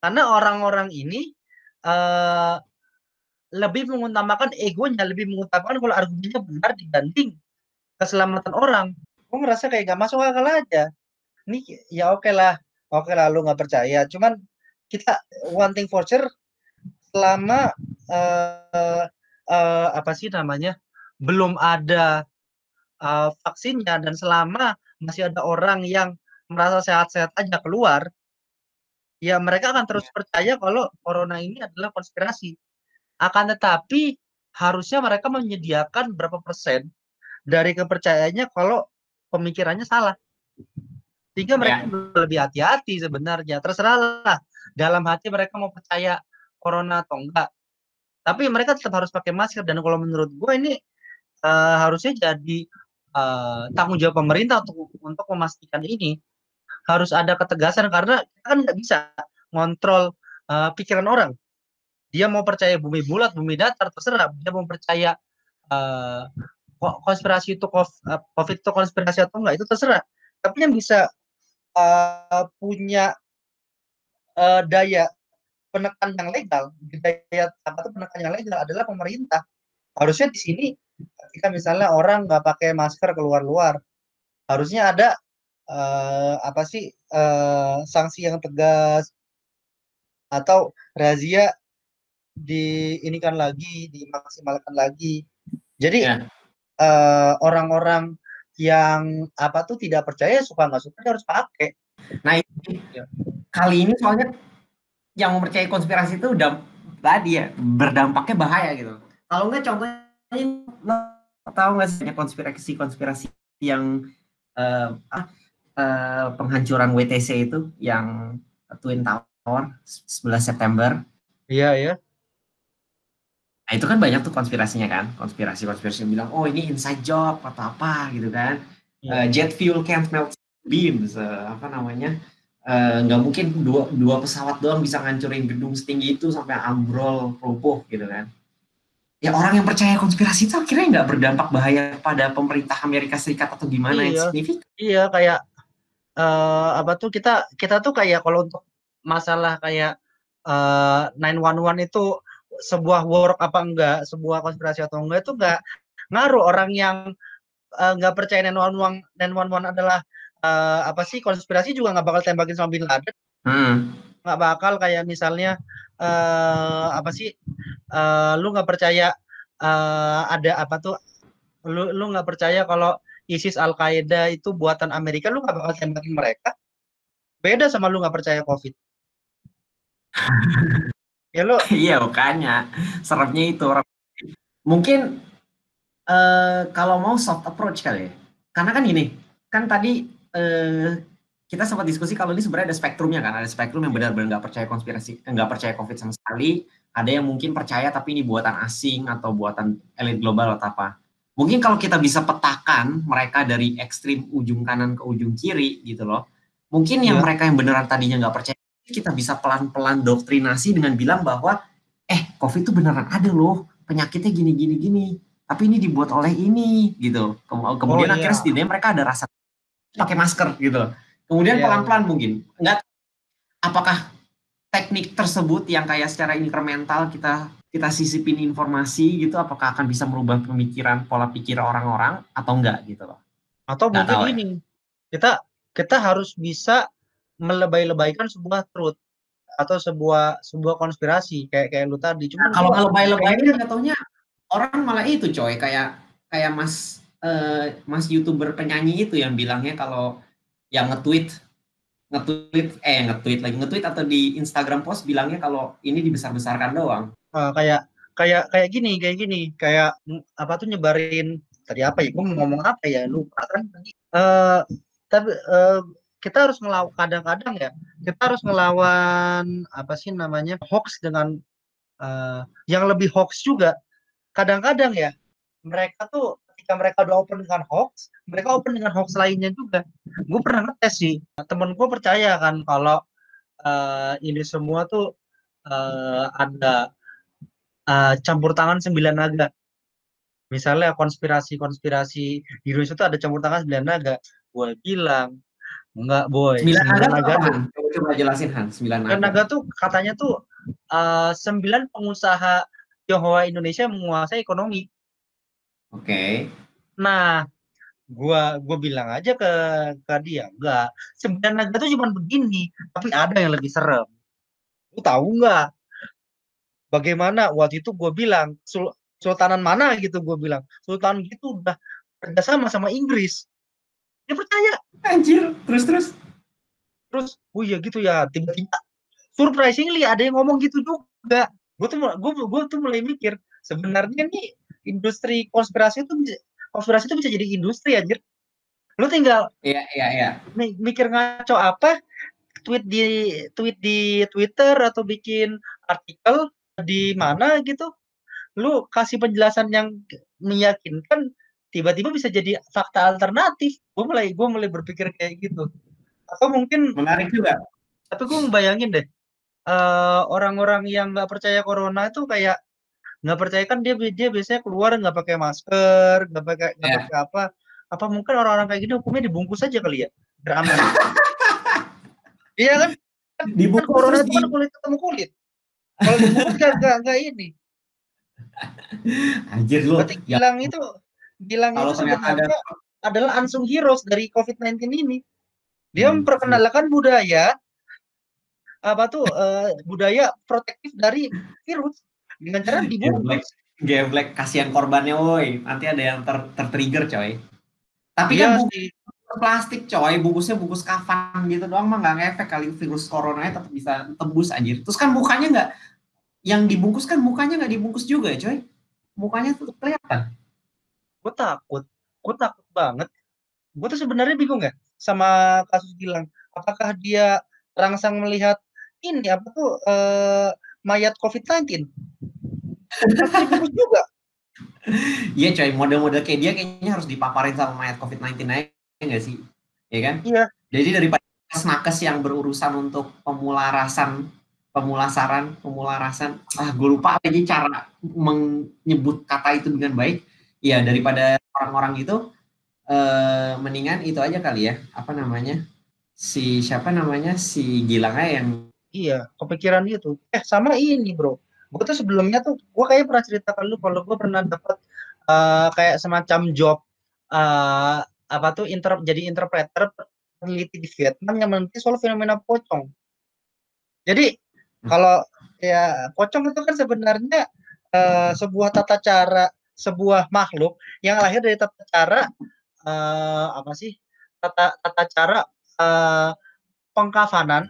Karena orang-orang ini uh, lebih mengutamakan egonya, lebih mengutamakan kalau argumennya benar dibanding keselamatan orang. Gue ngerasa kayak gak masuk akal aja. Ini ya oke okay lah, oke okay lah lu nggak percaya. Cuman kita one thing for sure, selama uh, uh, apa sih namanya belum ada uh, vaksinnya dan selama masih ada orang yang merasa sehat-sehat aja keluar, ya mereka akan terus percaya kalau corona ini adalah konspirasi. Akan tetapi harusnya mereka menyediakan berapa persen dari kepercayaannya kalau pemikirannya salah. Sehingga mereka ya. lebih hati-hati sebenarnya. Terserahlah dalam hati mereka mau percaya corona atau enggak. Tapi mereka tetap harus pakai masker dan kalau menurut gue ini uh, harusnya jadi uh, tanggung jawab pemerintah untuk untuk memastikan ini harus ada ketegasan karena kan nggak bisa ngontrol uh, pikiran orang. Dia mau percaya bumi bulat, bumi datar, terserah. Dia mau percaya uh, konspirasi itu COVID itu konspirasi atau enggak itu terserah. Tapi yang bisa uh, punya uh, daya penekan yang legal, daya apa penekan yang legal adalah pemerintah. Harusnya di sini ketika misalnya orang nggak pakai masker keluar-luar, harusnya ada uh, apa sih uh, sanksi yang tegas atau razia di ini kan lagi dimaksimalkan lagi. Jadi ya. uh, orang-orang yang apa tuh tidak percaya suka nggak suka harus pakai. Nah ini ya. kali ini soalnya yang mempercayai konspirasi itu udah tadi ya berdampaknya bahaya gitu. Kalau nggak contohnya tahu nggak sih konspirasi-konspirasi yang uh, uh, penghancuran WTC itu yang Twin Tower 11 September. Iya ya. Nah itu kan banyak tuh konspirasinya kan, konspirasi-konspirasi yang bilang oh ini inside job atau apa gitu kan. Uh, jet fuel can't melt beams, uh, apa namanya? nggak uh, mungkin dua, dua pesawat doang bisa ngancurin gedung setinggi itu sampai ambrol roboh gitu kan ya orang yang percaya konspirasi itu akhirnya nggak berdampak bahaya pada pemerintah Amerika Serikat atau gimana iya, yang signifikan. Iya kayak uh, apa tuh kita kita tuh kayak kalau untuk masalah kayak uh, eh, 911 itu sebuah work apa enggak, sebuah konspirasi atau enggak itu enggak ngaruh orang yang uh, nggak percaya 911 911 adalah uh, apa sih konspirasi juga nggak bakal tembakin sama Bin Laden. Hmm. Nggak bakal kayak misalnya uh, apa sih uh, lu nggak percaya uh, ada apa tuh lu lu nggak percaya kalau ISIS Al Qaeda itu buatan Amerika lu nggak bakal tembakin mereka? Beda sama lu nggak percaya COVID. Ya lu iya makanya. Serapnya itu mungkin uh, kalau mau soft approach kali ya. Karena kan ini kan tadi uh, kita sempat diskusi kalau ini sebenarnya ada spektrumnya kan, ada spektrum yang benar-benar nggak percaya konspirasi, nggak percaya COVID sama sekali, ada yang mungkin percaya tapi ini buatan asing atau buatan elit global atau apa. Mungkin kalau kita bisa petakan mereka dari ekstrim ujung kanan ke ujung kiri gitu loh, mungkin yang Ya. mereka yang beneran tadinya nggak percaya, kita bisa pelan-pelan doktrinasi dengan bilang bahwa, eh COVID itu beneran ada loh, penyakitnya gini gini tapi ini dibuat oleh ini gitu. Kem- Kemudian iya. akhirnya setidaknya mereka ada rasa pakai masker gitu. Kemudian Iya, pelan-pelan mungkin. Enggak apakah teknik tersebut yang kayak secara incremental kita kita sisipin informasi gitu apakah akan bisa merubah pemikiran pola pikir orang-orang atau enggak gitu loh. Atau Nggak mungkin ya. ini kita kita harus bisa melebay-lebaykan sebuah truth atau sebuah sebuah konspirasi kayak kayak lu tadi. Cuman Kalau gua- ngelebay-lebayin kan katanya orang malah itu coy kayak kayak Mas eh, Mas YouTuber penyanyi itu yang bilangnya kalau yang nge-tweet nge-tweet eh nge-tweet lagi nge-tweet atau di Instagram post bilangnya kalau ini dibesar-besarkan doang. Uh, kayak kayak kayak gini kayak gini kayak apa tuh nyebarin tadi apa ya gue ngomong apa ya lupa kan. Eh, tapi eh, kita harus ngelawan kadang-kadang ya kita harus ngelawan apa sih namanya hoax dengan eh, yang lebih hoax juga. Kadang-kadang ya mereka tuh ketika mereka udah open dengan hoax mereka open dengan hoax lainnya juga. Gue pernah ngetes sih temen gue percaya kan kalau eh, ini semua tuh eh, ada eh, campur tangan sembilan naga. Misalnya konspirasi-konspirasi di Indonesia itu ada campur tangan sembilan naga. Gue bilang, enggak boy. Sembilan naga naga tuh? Coba, jelasin Han, sembilan sembilan naga. naga tuh katanya tuh eh, sembilan pengusaha Tionghoa Indonesia menguasai ekonomi. Oke. Nah, gua gua bilang aja ke ke dia, enggak. Sembilan naga tuh cuma begini, tapi ada yang lebih serem. Lu tahu nggak? Bagaimana waktu itu gue bilang Sul- Sultanan mana? gitu gue bilang. Sultan gitu udah kerjasama sama Inggris. Dia percaya. Anjir, terus terus. terus oh iya gitu ya tiba-tiba surprisingly ada yang ngomong gitu juga. Gue tuh gue gue tuh mulai mikir sebenarnya nih industri konspirasi itu bisa- konspirasi itu bisa jadi industri anjir. Lu tinggal Iya, iya, iya. mi- mikir ngaco apa tweet di tweet di Twitter atau bikin artikel di mana gitu. Lu kasih penjelasan yang meyakinkan tiba-tiba bisa jadi fakta alternatif. Gue mulai gue mulai berpikir kayak gitu. Atau mungkin Menarik juga. tapi gue ngebayangin deh eh, orang-orang yang nggak percaya corona itu kayak nggak percaya kan dia dia biasanya keluar nggak pakai masker nggak pakai nggak Ya. pakai apa. Apa mungkin orang-orang kayak gini hukumnya dibungkus aja kali ya? Biar aman iya kan? Kan Dibungkus corona terus itu kan kulit ketemu kulit kalau dibungkus nggak nggak ini Anjir lu. berarti Ya, Gilang itu Gilang Kalau itu ternyata ada- sebenarnya adalah unsung heroes dari COVID-19 ini dia Hmm, memperkenalkan budaya apa tuh eh, budaya protektif dari virus dengan cara dibungkus geblek, kasihan korbannya woi. Nanti ada yang ter tertrigger coy. Tapi Iya kan sih. Plastik coy, bungkusnya bungkus kafan gitu doang mah nggak ngefek kali. Virus coronanya tetap bisa tembus anjir. Terus kan mukanya nggak yang dibungkus kan mukanya nggak dibungkus juga ya coy. Mukanya tetap kelihatan. gue takut. Gue takut banget. Gue tuh sebenarnya bingung ya sama kasus Gilang. Apakah dia terangsang melihat ini apa tuh eh, mayat COVID-19 Pasti dibungkus juga. Iya coy, model-model kayak dia kayaknya harus dipaparin sama mayat COVID-19 aja nggak sih? Iya kan? Iya. Jadi daripada nakes yang berurusan untuk pemularasan, pemulasaran, pemularasan, ah gue lupa lagi cara menyebut kata itu dengan baik. Iya daripada orang-orang itu, eh, mendingan itu aja kali ya, apa namanya? Si siapa namanya? Si Gilang aja yang iya kepikiran gitu eh sama ini bro gue tuh sebelumnya tuh gue kayak pernah cerita ke lu kalau gue pernah dapat eh, kayak semacam job eh, apa tuh inter jadi interpreter peneliti di Vietnam yang meneliti soal fenomena pocong jadi kalau ya pocong itu kan sebenarnya eh, sebuah tata cara sebuah makhluk yang lahir dari tata cara eh, apa sih tata tata cara eh, pengkafanan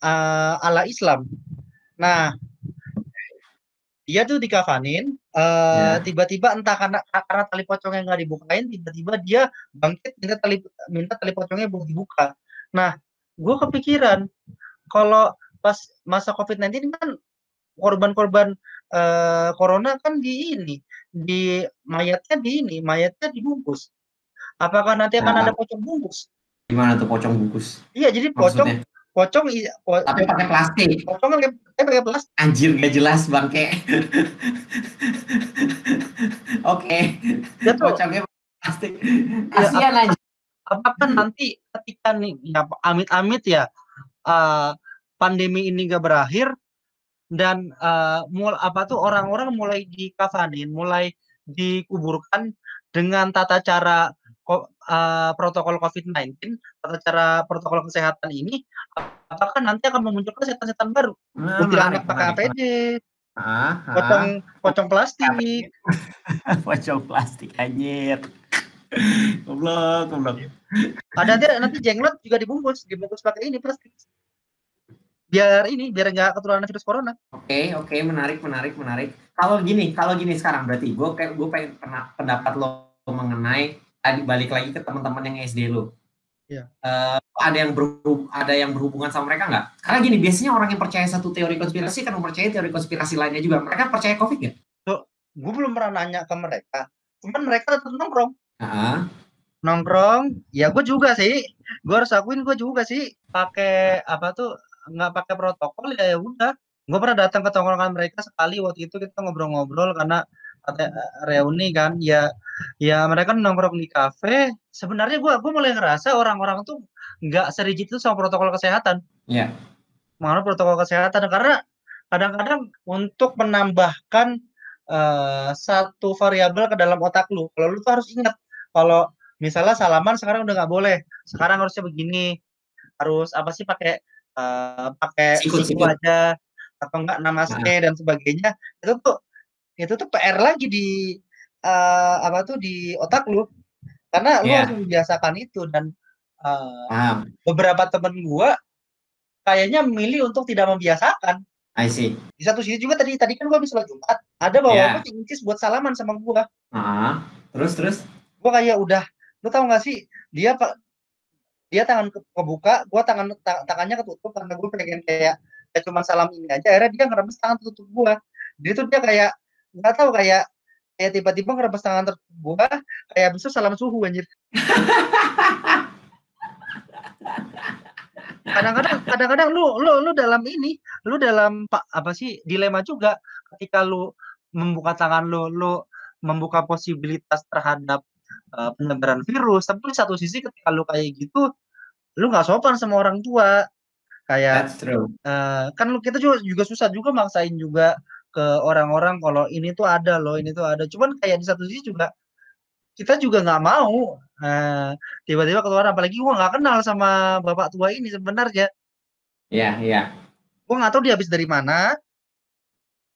eh, ala Islam. Nah, dia tuh dikafanin, eh, Ya. tiba-tiba entah karena karena tali pocongnya nggak dibukain, tiba-tiba dia bangkit minta tali minta tali pocongnya buat dibuka. Nah, gue kepikiran kalau pas masa COVID-19 kan korban-korban eh, corona kan di ini, di mayatnya di ini, mayatnya dibungkus. Apakah nanti akan Nah. ada pocong bungkus? Gimana tuh pocong bungkus? Iya, jadi pocong, Maksudnya? Pocong, i- po- Tapi pakai plastik. pocong kan pakai pakai plastik. Anjir gak jelas bangke. Oke. Dia tuh Pocongnya plastik. Kasihan anjir. apakah nanti ketika nih ya amit-amit ya eh, pandemi ini gak berakhir dan eh, mul apa tuh orang-orang mulai dikafanin, mulai dikuburkan dengan tata cara eh, protokol COVID-19, tata cara protokol kesehatan ini, apakah nanti akan memunculkan setan-setan baru? Nah, menarik, pakai APD, Ah, ah. pocong pocong plastik. pocong plastik anjir. goblok, goblok. Ada nanti nanti jenglot juga dibungkus, dibungkus pakai ini plastik. Biar ini, biar nggak ketularan virus corona. Oke, oke, menarik, menarik, menarik. Kalau gini, kalau gini sekarang berarti gue kayak gue pengen pendapat lo mengenai tadi balik lagi ke teman-teman yang SD lo. Iya. Eh, ada yang berhub, ada yang berhubungan sama mereka nggak? Karena gini, biasanya orang yang percaya satu teori konspirasi kan mempercayai teori konspirasi lainnya juga. Mereka percaya COVID nggak? Gue belum pernah nanya ke mereka. Cuman mereka tetap nongkrong. Heeh. Nongkrong, ya gue juga sih. Gue harus akuin gue juga sih. Pakai apa tuh nggak pakai protokol ya ya udah. Gue pernah datang ke tongkrongan mereka sekali waktu itu kita ngobrol-ngobrol karena reuni kan. Ya ya mereka nongkrong di kafe. Sebenarnya gue gue mulai ngerasa orang-orang tuh nggak serigid itu sama protokol kesehatan. Iya. mengenai protokol kesehatan karena kadang-kadang untuk menambahkan eh, satu variabel ke dalam otak lu. Kalau lu tuh harus ingat kalau misalnya salaman sekarang udah nggak boleh, sekarang harusnya begini, harus apa sih pakai eh, pakai siku aja atau enggak namaste dan sebagainya. Itu tuh itu tuh PR lagi di eh, apa tuh di otak lu karena lu Iya. harus membiasakan itu dan eh, Paham. beberapa temen gua kayaknya memilih untuk tidak membiasakan. I see. Di satu sisi juga tadi tadi kan gua habis sholat Jumat, ada bawa yeah. incis buat salaman sama gua. Heeh. Terus terus. Gua kayak udah, lu tahu nggak sih dia pak dia tangan ke- kebuka, gua tangan ta- tangannya ketutup karena gua pengen kayak kayak cuma salam ini aja. Akhirnya dia ngerebes tangan tertutup gua. Dia tuh dia kayak nggak tahu kayak kayak tiba-tiba ngerebes tangan gua, kayak bisa salam suhu anjir. kadang-kadang kadang-kadang lu lu lu dalam ini lu dalam pak apa sih dilema juga ketika lu membuka tangan lu lu membuka posibilitas terhadap uh, penyebaran virus tapi di satu sisi ketika lu kayak gitu lu nggak sopan sama orang tua kayak That's true. eh, kan lu kita juga juga susah juga maksain juga ke orang-orang kalau ini tuh ada loh ini tuh ada. Cuman kayak di satu sisi juga kita juga nggak mau. Eh, tiba-tiba keluar apalagi gua nggak kenal sama bapak tua ini sebenarnya. Iya, iya. gue nggak tahu dia habis dari mana.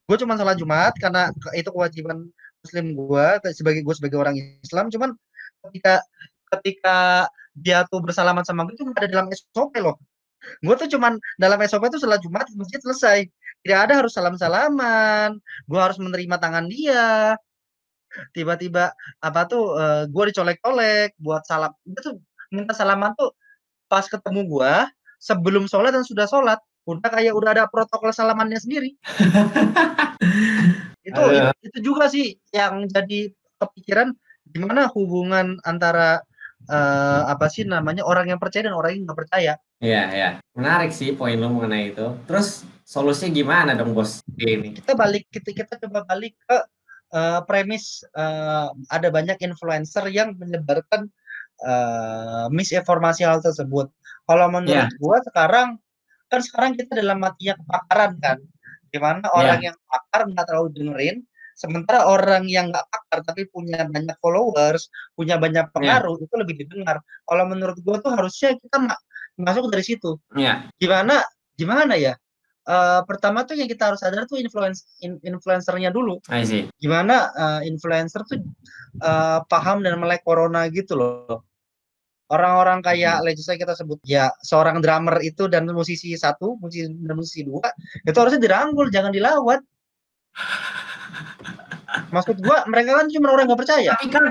Gue cuma sholat jumat karena itu kewajiban muslim gue sebagai gue sebagai orang Islam. Cuman ketika ketika dia tuh bersalaman sama gue itu ada dalam SOP loh. Gue tuh cuman dalam SOP tuh sholat jumat masjid selesai tidak ada harus salam salaman gue harus menerima tangan dia. Tiba-tiba apa tuh eh, gue dicolek-colek buat salam. Dia tuh minta salaman tuh pas ketemu gue sebelum sholat dan sudah sholat. Udah kayak udah ada protokol salamannya sendiri. Itu Aduh. itu- itu juga sih yang jadi kepikiran gimana hubungan antara eh, apa sih namanya orang yang percaya dan orang yang nggak percaya Iya, iya. Menarik sih poin lo mengenai itu. Terus solusinya gimana dong, Bos? Ini. kita balik kita kita coba balik ke eh, premis eh, ada banyak influencer yang menyebarkan eh, misinformasi hal tersebut. Kalau menurut gua sekarang kan sekarang kita dalam matinya kepakaran kan, di mana orang yang pakar nggak terlalu dengerin, sementara orang yang nggak pakar tapi punya banyak followers, punya banyak pengaruh itu lebih didengar. Kalau menurut gua tuh harusnya kita masuk dari situ. Iya. gimana gimana ya? Eh pertama tuh yang kita harus sadar tuh influence in- influencernya dulu. I see. gimana eh, influencer tuh eh, paham dan melek corona gitu loh. Orang-orang kayak let's say kita sebut ya seorang drummer itu dan musisi satu musisi dan musisi dua itu harusnya dirangkul jangan dilawat. Maksud gua mereka kan cuma orang nggak percaya. Tapi kan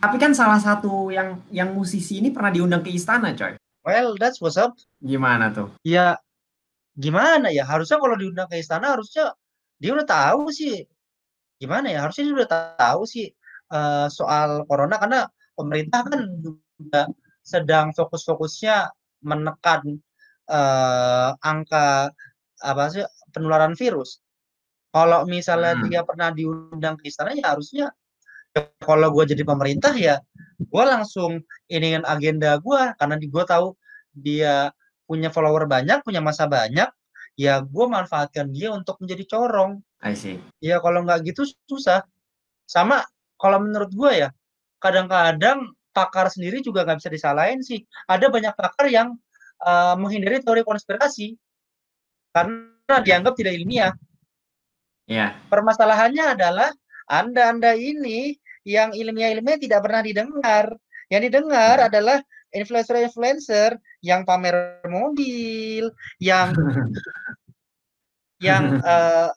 tapi kan salah satu yang yang musisi ini pernah diundang ke istana, coy. Well, that's what's up. Gimana tuh? Ya gimana ya? Harusnya kalau diundang ke istana harusnya dia udah tahu sih. Gimana ya? Harusnya dia udah tahu sih uh, soal corona karena pemerintah kan juga sedang fokus-fokusnya menekan uh, angka apa sih penularan virus. Kalau misalnya Hmm. dia pernah diundang ke istana ya harusnya ya kalau gue jadi pemerintah ya gue langsung iniin agenda gue karena di gue tahu dia punya follower banyak, punya masa banyak, ya gue manfaatkan dia untuk menjadi corong. I see. Ya kalau nggak gitu susah. Sama kalau menurut gue ya kadang-kadang pakar sendiri juga nggak bisa disalahin sih. Ada banyak pakar yang uh, menghindari teori konspirasi karena dianggap tidak ilmiah. Iya. Permasalahannya adalah Anda-Anda ini yang ilmiah-ilmiah tidak pernah didengar. Yang didengar Ya. adalah influencer-influencer yang pamer mobil, yang yang eh,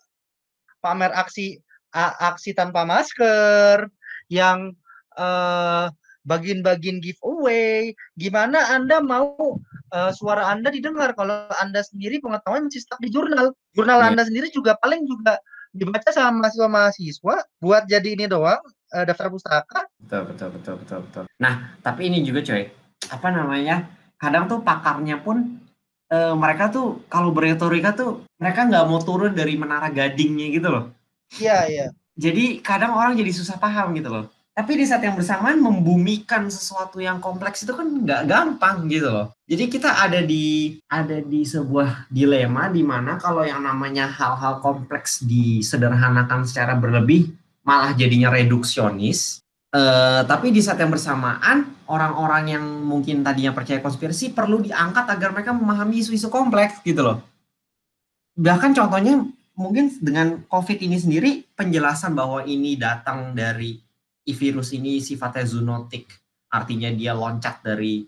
pamer aksi aksi tanpa masker, yang eh, bagian-bagian giveaway. Gimana Anda mau eh, suara Anda didengar kalau Anda sendiri pengetahuan masih stuck di jurnal. Jurnal Iya. Anda sendiri juga paling juga dibaca sama mahasiswa-mahasiswa buat jadi ini doang eh, daftar pustaka. Betul, betul, betul, betul, betul. Nah, tapi ini juga coy, apa namanya? Kadang tuh pakarnya pun eh, mereka tuh kalau berretorika tuh mereka nggak mau turun dari menara gadingnya gitu loh. Iya, iya. Jadi kadang orang jadi susah paham gitu loh. Tapi di saat yang bersamaan membumikan sesuatu yang kompleks itu kan nggak gampang gitu loh. Jadi kita ada di ada di sebuah dilema di mana kalau yang namanya hal-hal kompleks disederhanakan secara berlebih malah jadinya reduksionis. Eh, tapi di saat yang bersamaan orang-orang yang mungkin tadinya percaya konspirasi perlu diangkat agar mereka memahami isu-isu kompleks gitu loh. Bahkan contohnya mungkin dengan COVID ini sendiri penjelasan bahwa ini datang dari virus ini sifatnya zoonotik, artinya dia loncat dari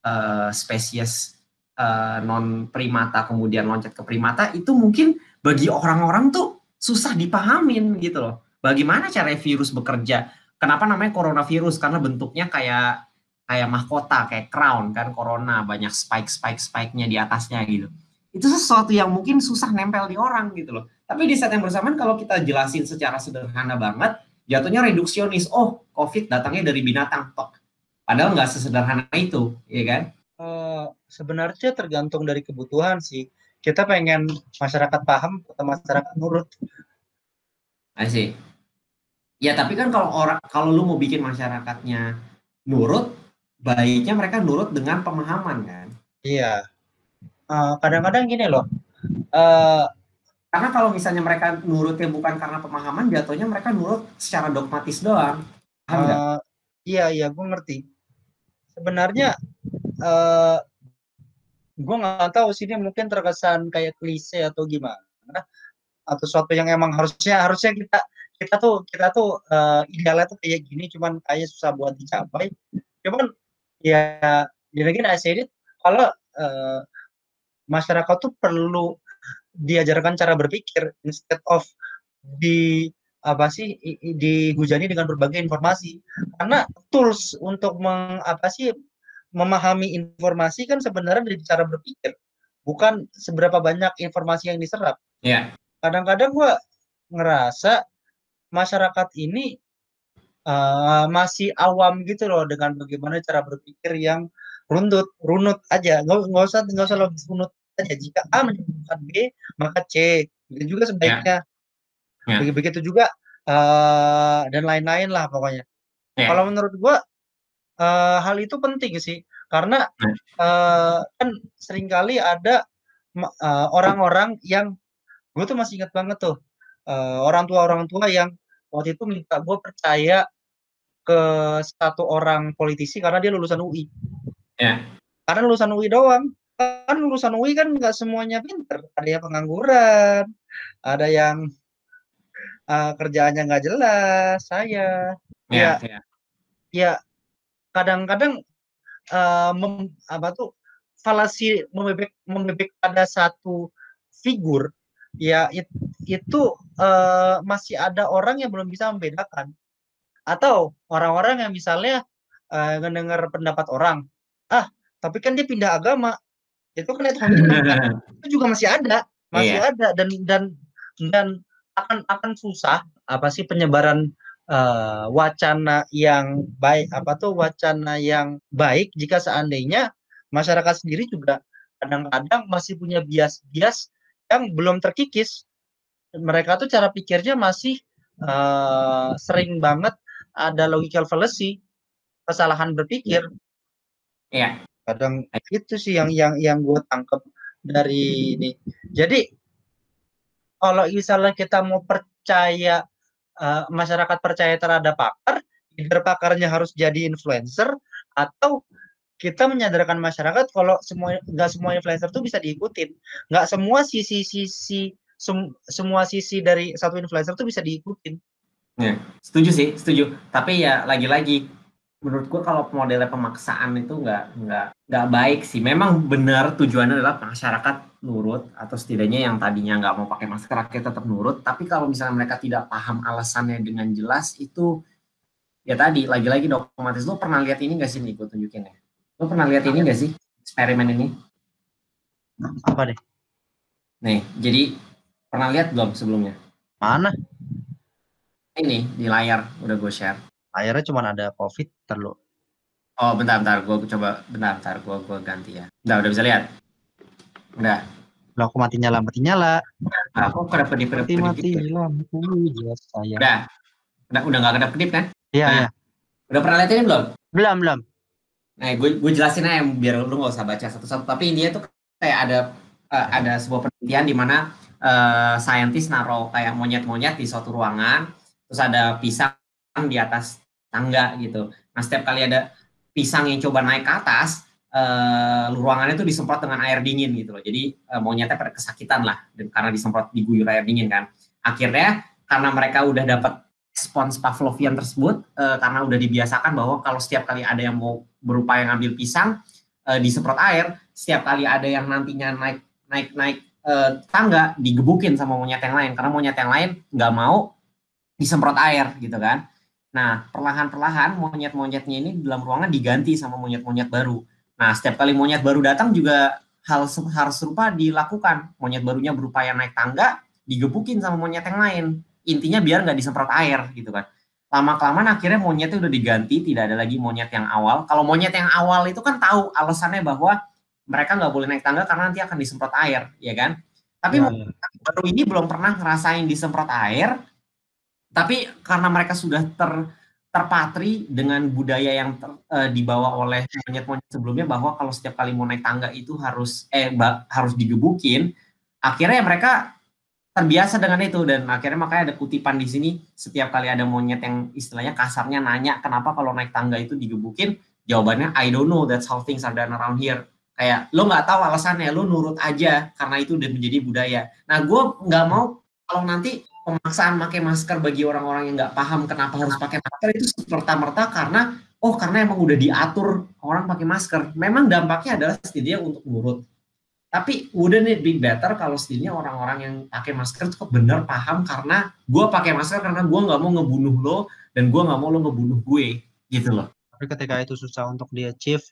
eh, spesies eh, non primata kemudian loncat ke primata itu mungkin bagi orang-orang tuh susah dipahamin gitu loh. Bagaimana cara virus bekerja? Kenapa namanya coronavirus? Karena bentuknya kayak kayak mahkota, kayak crown kan corona, banyak spike spike spike-nya di atasnya gitu. Itu sesuatu yang mungkin susah nempel di orang gitu loh. Tapi di saat yang bersamaan kalau kita jelasin secara sederhana banget, jatuhnya reduksionis. Oh, COVID datangnya dari binatang, tok. Padahal nggak sesederhana itu, ya kan? Eh, sebenarnya tergantung dari kebutuhan sih. Kita pengen masyarakat paham atau masyarakat nurut. See. Ya, tapi kan kalau orang kalau lu mau bikin masyarakatnya nurut, baiknya mereka nurut dengan pemahaman kan. Iya. Eh, kadang-kadang gini loh. Eh, Karena kalau misalnya mereka nurutnya bukan karena pemahaman, jatuhnya mereka nurut secara dogmatis doang. Paham eh, iya, iya, gue ngerti. Sebenarnya eh gue nggak tahu sih ini mungkin terkesan kayak klise atau gimana atau sesuatu yang emang harusnya harusnya kita kita tuh kita tuh eh, idealnya tuh kayak gini cuman kayak susah buat dicapai. Cuman ya then again I said it kalau eh, masyarakat tuh perlu diajarkan cara berpikir instead of di apa sih dihujani dengan berbagai informasi. Karena tools untuk meng, apa sih memahami informasi kan sebenarnya dari cara berpikir bukan seberapa banyak informasi yang diserap. Iya. kadang-kadang gua ngerasa masyarakat ini eh, masih awam gitu loh dengan bagaimana cara berpikir yang runut runut aja. Nggak nggak usah nggak usah logis runut aja. Jika A menyebutkan B maka C. Begitu juga sebaiknya. Ya. Begi- begitu juga eh, dan lain-lain lah pokoknya. Ya. kalau menurut gua eh, hal itu penting sih. Karena eh, kan sering kali ada orang-orang yang gue tuh masih ingat banget tuh eh, orang tua orang tua yang waktu itu minta gue percaya ke satu orang politisi karena dia lulusan UI. Ya. Karena lulusan UI doang. Kan lulusan UI kan nggak semuanya pinter. Ada yang pengangguran, ada yang eh, kerjaannya nggak jelas. Saya, Ya, Ya. ya. ya kadang-kadang eh, mem- apa tuh falasi membebek membebek pada satu figur ya it- itu eh, masih ada orang yang belum bisa membedakan atau orang-orang yang misalnya eh, mendengar pendapat orang ah tapi kan dia pindah agama. Itu kan itu kan itu juga masih ada, masih Iya. ada dan dan dan akan akan susah apa sih penyebaran eh, wacana yang baik apa tuh wacana yang baik jika seandainya masyarakat sendiri juga kadang-kadang masih punya bias-bias yang belum terkikis. Mereka tuh cara pikirnya masih eh, sering banget ada logical fallacy, kesalahan berpikir. Iya. Kadang itu sih yang yang yang gue tangkap dari ini. Jadi kalau misalnya kita mau percaya eh, masyarakat percaya terhadap pakar, either pakarnya harus jadi influencer atau kita menyadarkan masyarakat kalau semua nggak semua influencer tuh bisa diikutin, nggak semua sisi-sisi sem- semua sisi dari satu influencer tuh bisa diikutin. Setuju sih, setuju. Tapi ya lagi-lagi menurut gua kalau modelnya pemaksaan itu nggak nggak nggak baik sih. Memang benar tujuannya adalah masyarakat nurut atau setidaknya yang tadinya nggak mau pakai masker akhirnya tetap nurut. Tapi kalau misalnya mereka tidak paham alasannya dengan jelas itu ya tadi lagi-lagi otomatis lo pernah lihat ini nggak sih nih gue tunjukin ya. Lo pernah lihat ini nggak sih eksperimen ini? Apa deh? Nih, jadi pernah lihat belum sebelumnya? Mana? Ini di layar udah gue share. Akhirnya cuma ada COVID terlalu. Oh bentar bentar gue coba bentar bentar gue gue ganti ya. Udah udah bisa lihat. Udah. Lah aku mati nyala mati nyala. Nah, kok kedap kedip Mati kedip mati gitu? lampu ya saya. Udah. Udah udah nggak kedap kedip kan? Iya Nah. iya. Udah pernah lihat ini belum? Belum belum. Nah gue gue jelasin aja biar lu nggak usah baca satu-satu. Tapi intinya tuh kayak ada eh, ada sebuah penelitian di mana eh, saintis naruh kayak monyet-monyet di suatu ruangan, terus ada pisang di atas tangga gitu. Nah setiap kali ada pisang yang coba naik ke atas, eh, ruangannya tuh disemprot dengan air dingin gitu loh. Jadi eh, monyetnya pada kesakitan lah, karena disemprot diguyur air dingin kan. Akhirnya karena mereka udah dapat respons Pavlovian tersebut, eh, karena udah dibiasakan bahwa kalau setiap kali ada yang mau berupaya ngambil pisang, eh, disemprot air, setiap kali ada yang nantinya naik naik naik eh, tangga digebukin sama monyet yang lain karena monyet yang lain nggak mau disemprot air gitu kan. Nah, perlahan-perlahan monyet-monyetnya ini dalam ruangan diganti sama monyet-monyet baru. Nah, setiap kali monyet baru datang juga hal hal serupa dilakukan. Monyet barunya berupaya naik tangga, digebukin sama monyet yang lain. Intinya biar nggak disemprot air gitu kan. Lama-kelamaan akhirnya monyetnya udah diganti, tidak ada lagi monyet yang awal. Kalau monyet yang awal itu kan tahu alasannya bahwa mereka nggak boleh naik tangga karena nanti akan disemprot air, ya kan? Tapi monyet baru ini belum pernah ngerasain disemprot air, tapi karena mereka sudah ter terpatri dengan budaya yang ter- eh, dibawa oleh monyet-monyet sebelumnya bahwa kalau setiap kali mau naik tangga itu harus eh ba- harus digebukin, akhirnya mereka terbiasa dengan itu dan akhirnya makanya ada kutipan di sini setiap kali ada monyet yang istilahnya kasarnya nanya kenapa kalau naik tangga itu digebukin, jawabannya I don't know that's how things are done around here. Kayak lo nggak tahu alasannya, lo nurut aja karena itu udah menjadi budaya. Nah, gue nggak mau kalau nanti pemaksaan pakai masker bagi orang-orang yang nggak paham kenapa harus pakai masker itu serta merta karena oh karena emang udah diatur orang pakai masker. Memang dampaknya adalah setidaknya untuk nurut. Tapi wouldn't it be better kalau setidaknya orang-orang yang pakai masker cukup benar paham karena gue pakai masker karena gue nggak mau ngebunuh lo dan gue nggak mau lo ngebunuh gue gitu loh. Tapi ketika itu susah untuk di achieve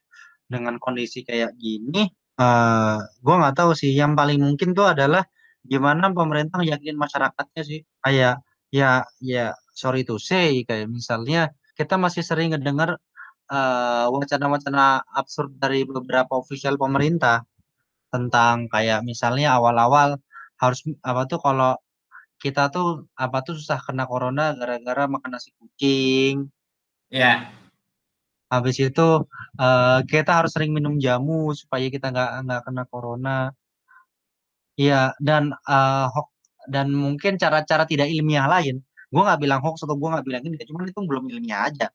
dengan kondisi kayak gini, eh gue nggak tahu sih. Yang paling mungkin tuh adalah gimana pemerintah yakin masyarakatnya sih. Kayak ya ya sorry to say kayak misalnya kita masih sering ngedengar eh, wacana-wacana absurd dari beberapa official pemerintah tentang kayak misalnya awal-awal harus apa tuh kalau kita tuh apa tuh susah kena corona gara-gara makan nasi kucing. Ya, Habis itu eh, kita harus sering minum jamu supaya kita nggak nggak kena corona. Iya dan eh, hoax dan mungkin cara-cara tidak ilmiah lain. Gue nggak bilang hoax atau gue nggak bilang ini, cuman itu belum ilmiah aja.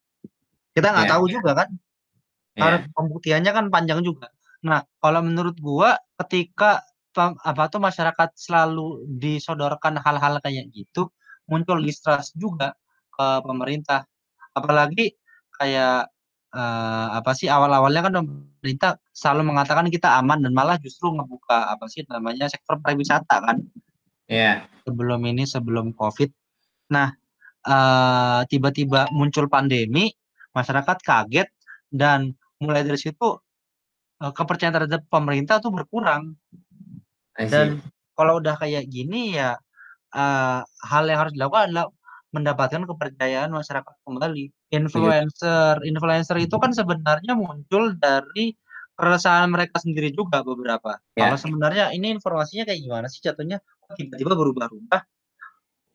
Kita nggak Iya. tahu juga kan. ya, Harus pembuktiannya kan panjang juga. Nah, kalau menurut gua ketika pem- apa tuh masyarakat selalu disodorkan hal-hal kayak gitu, muncul distrust juga ke pemerintah. Apalagi kayak eh, apa sih awal-awalnya kan pemerintah selalu mengatakan kita aman dan malah justru ngebuka apa sih namanya sektor pariwisata kan ya, sebelum ini sebelum COVID. Nah, eh, tiba-tiba muncul pandemi, masyarakat kaget dan mulai dari situ eee, kepercayaan terhadap pemerintah tuh berkurang. Dan kalau udah kayak gini ya, eee, hal yang harus dilakukan adalah mendapatkan kepercayaan masyarakat kembali. Influencer influencer itu kan sebenarnya muncul dari keresahan mereka sendiri juga beberapa. Ya. Kalau sebenarnya ini informasinya kayak gimana sih jatuhnya, tiba-tiba berubah-ubah.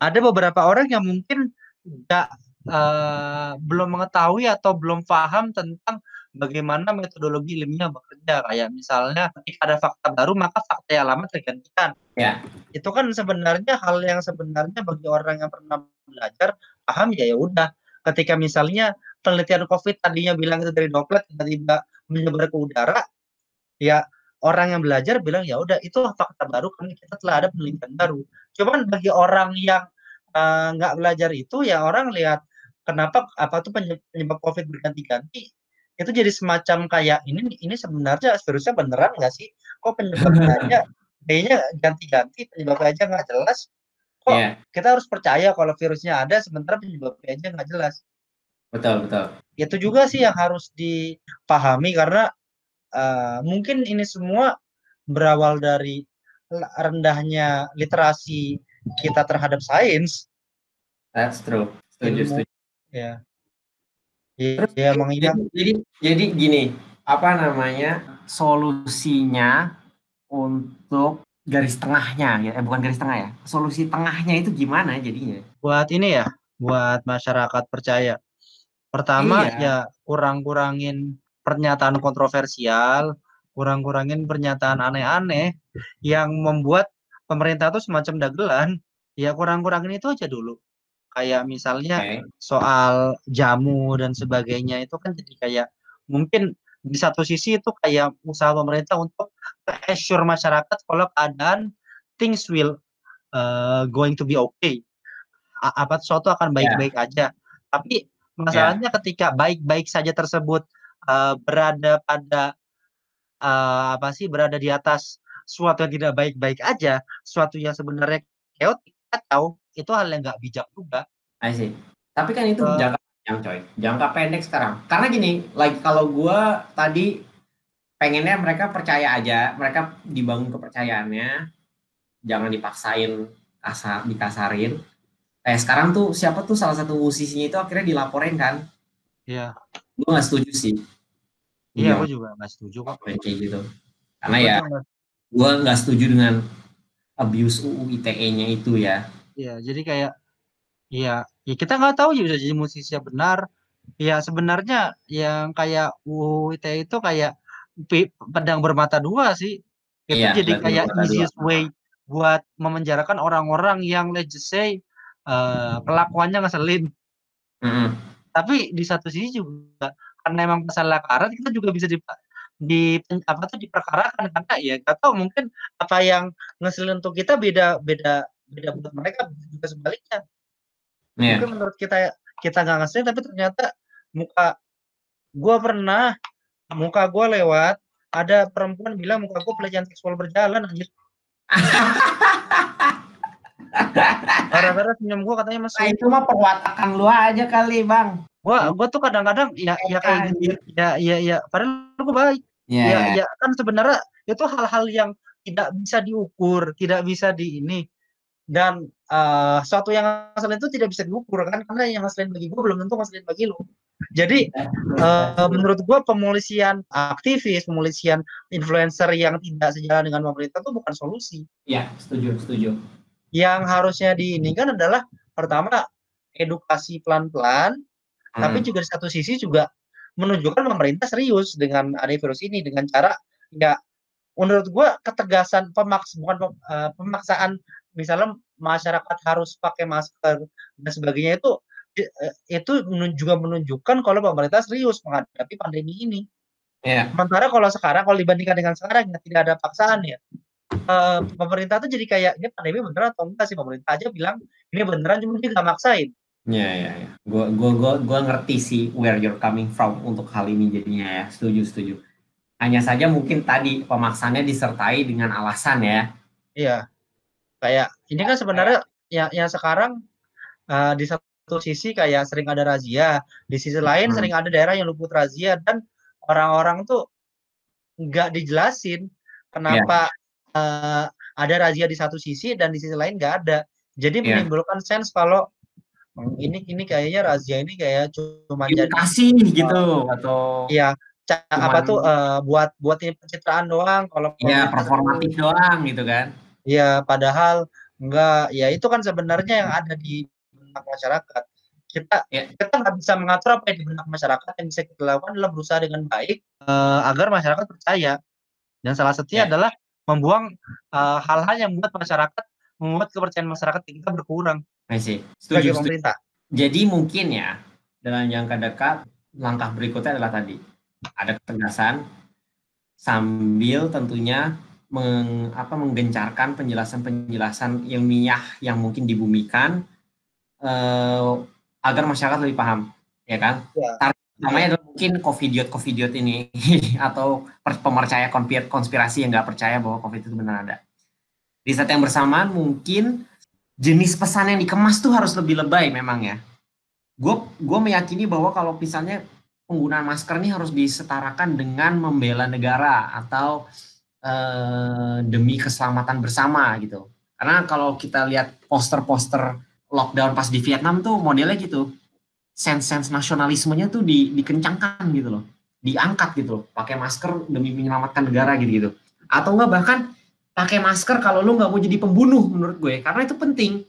Ada beberapa orang yang mungkin nggak, eee, belum mengetahui atau belum paham tentang bagaimana metodologi ilmiah bekerja. Kayak misalnya ketika ada fakta baru maka fakta yang lama tergantikan. Ya. Itu kan sebenarnya hal yang sebenarnya bagi orang yang pernah belajar paham ya ya udah. Ketika misalnya penelitian Covid tadinya bilang itu dari droplet tiba-tiba menyebar ke udara, ya orang yang belajar bilang, "Ya udah itu fakta baru karena kita telah ada penelitian baru." Cuman bagi orang yang, eee, nggak belajar itu ya orang lihat kenapa apa tuh penye penyebab Covid berganti-ganti, itu jadi semacam kayak, "Ini ini sebenarnya virusnya beneran nggak sih? Kok penyebabnya kayaknya ganti-ganti, penyebabnya aja nggak jelas. Kok Iya. kita harus percaya kalau virusnya ada sementara penyebabnya aja nggak jelas." Betul betul. Itu juga sih yang harus dipahami karena, eee, mungkin ini semua berawal dari rendahnya literasi kita terhadap sains. That's true. Setuju setuju. ya. Iya Terus ya jadi mengingat jadi jadi gini, apa namanya, solusinya untuk garis tengahnya ya eh, bukan garis tengah ya, solusi tengahnya itu gimana jadinya? Buat ini ya, buat masyarakat percaya. Pertama Iya. ya kurang-kurangin pernyataan kontroversial, kurang-kurangin pernyataan aneh-aneh yang membuat pemerintah tuh semacam dagelan. Ya kurang-kurangin itu aja dulu. Kayak misalnya Oke. soal jamu dan sebagainya itu kan jadi kayak mungkin di satu sisi itu kayak usaha pemerintah untuk assure masyarakat kalau keadaan things will, eee, going to be okay. A apa sesuatu akan Ya. baik-baik aja. Tapi Ya. masalahnya ketika baik-baik saja tersebut, eee, berada pada, eee, apa sih, berada di atas suatu yang tidak baik-baik aja, suatu yang sebenarnya chaotic, kacau, itu hal yang nggak bijak juga. I see. Tapi kan itu Eee jangka panjang coy, jangka pendek sekarang. Karena gini, like kalau gua tadi pengennya mereka percaya aja, mereka dibangun kepercayaannya, jangan dipaksain kasar dikasarin. Eh sekarang tuh siapa tuh salah satu musisinya itu akhirnya dilaporin kan? Iya. Gua nggak setuju sih. Iya, Iya. aku juga nggak setuju kok. Kayak gitu. Karena Gua ya gua nggak setuju dengan abuse UU ITE-nya itu ya. Iya, jadi kayak iya, ya kita nggak tahu ya bisa jadi musisi yang benar. Ya sebenarnya yang kayak UU ITE itu kayak pedang bermata dua sih. Itu Iya, jadi kayak bermata dua. easiest way buat memenjarakan orang-orang yang let's just say, eee, kelakuannya ngeselin. Mhm. Tapi di satu sisi juga karena emang masalah karat kita juga bisa dipa di apa tuh, diperkarakan karena ya nggak tahu mungkin apa yang ngeselin untuk kita beda beda beda buat mereka, juga sebaliknya. Iya. Mungkin menurut kita kita nggak ngeselin tapi ternyata muka gua pernah muka gua lewat, ada perempuan bilang muka gua pelecehan seksual berjalan anjir. Gara-gara senyum gua katanya Nah mesum. itu mah perwatakan lu aja kali Bang. Gua gua tuh kadang-kadang ya ya kayak gitu ya ya ya padahal gua baik. Iya Ya iya. ya kan sebenarnya itu hal-hal yang tidak bisa diukur, tidak bisa di ini, dan, eee, sesuatu yang ngeselin itu tidak bisa diukur kan, karena yang ngeselin bagi gua belum tentu ngeselin bagi lu. Jadi, eee, menurut gua pemolisian aktivis, pemolisian influencer yang tidak sejalan dengan pemerintah itu bukan solusi. Iya, setuju setuju. Yang harusnya diinikan adalah pertama edukasi pelan-pelan, tapi Mhm. juga di satu sisi juga menunjukkan pemerintah serius dengan adanya virus ini dengan cara ya menurut gua ketegasan pemaks bukan pem eee, pemaksaan misalnya masyarakat harus pakai masker dan sebagainya itu i eee, itu juga menunjukkan kalau pemerintah serius menghadapi pandemi ini. Iya. Sementara kalau sekarang kalau dibandingkan dengan sekarang ya tidak ada paksaan ya, eee, pemerintah tuh jadi kayak, "Ini pandemi beneran atau enggak sih?" Pemerintah aja bilang, "Ini beneran," cuma dia nggak maksain. Iya iya iya. Gua gua gua gua ngerti sih where you're coming from untuk hal ini jadinya ya. Setuju setuju. Hanya saja mungkin tadi pemaksaannya disertai dengan alasan ya. Iya. Kayak ini kan sebenarnya yang yang sekarang, eee, di satu sisi kayak sering ada razia, di sisi lain Hmm. sering ada daerah yang luput razia dan orang-orang tuh nggak dijelasin kenapa eh, ada razia di satu sisi dan di sisi lain nggak ada. Jadi Iya. menimbulkan sense kalau "Hmm, ini ini kayaknya razia ini kayak cuma jadi edukasi gitu atau Iya, ca apa Cuman- tuh, eee, buat buat ini pencitraan doang kalau ya performatif doang gitu kan. Iya, padahal enggak, ya itu kan sebenarnya yang ada di benak masyarakat. Kita Ya. kita nggak bisa mengatur apa yang di benak masyarakat, yang bisa kita lakukan adalah berusaha dengan baik, eee, agar masyarakat percaya. Dan salah satunya Ya. adalah membuang, eee, hal-hal yang membuat masyarakat membuat kepercayaan masyarakat kita berkurang sebagai Setuju, setuju. pemerintah. Jadi mungkin ya dalam jangka dekat langkah berikutnya adalah tadi ada ketegasan sambil tentunya meng, apa, menggencarkan penjelasan-penjelasan ilmiah yang mungkin dibumikan eh, agar masyarakat lebih paham, ya kan? Ya. Target utamanya adalah mungkin covidiot covidiot ini atau pemercaya konspir- konspirasi yang nggak percaya bahwa covid itu benar ada. Di saat yang bersamaan mungkin jenis pesan yang dikemas tuh harus lebih lebay memang ya. Gue gue meyakini bahwa kalau misalnya penggunaan masker ini harus disetarakan dengan membela negara atau eh, demi keselamatan bersama gitu. Karena kalau kita lihat poster-poster lockdown pas di Vietnam tuh modelnya gitu. Sense-sense nasionalismenya tuh di, dikencangkan gitu loh. Diangkat gitu loh. Pakai masker demi menyelamatkan negara gitu-gitu. Atau enggak bahkan pakai masker kalau lu nggak mau jadi pembunuh menurut gue. Karena itu penting.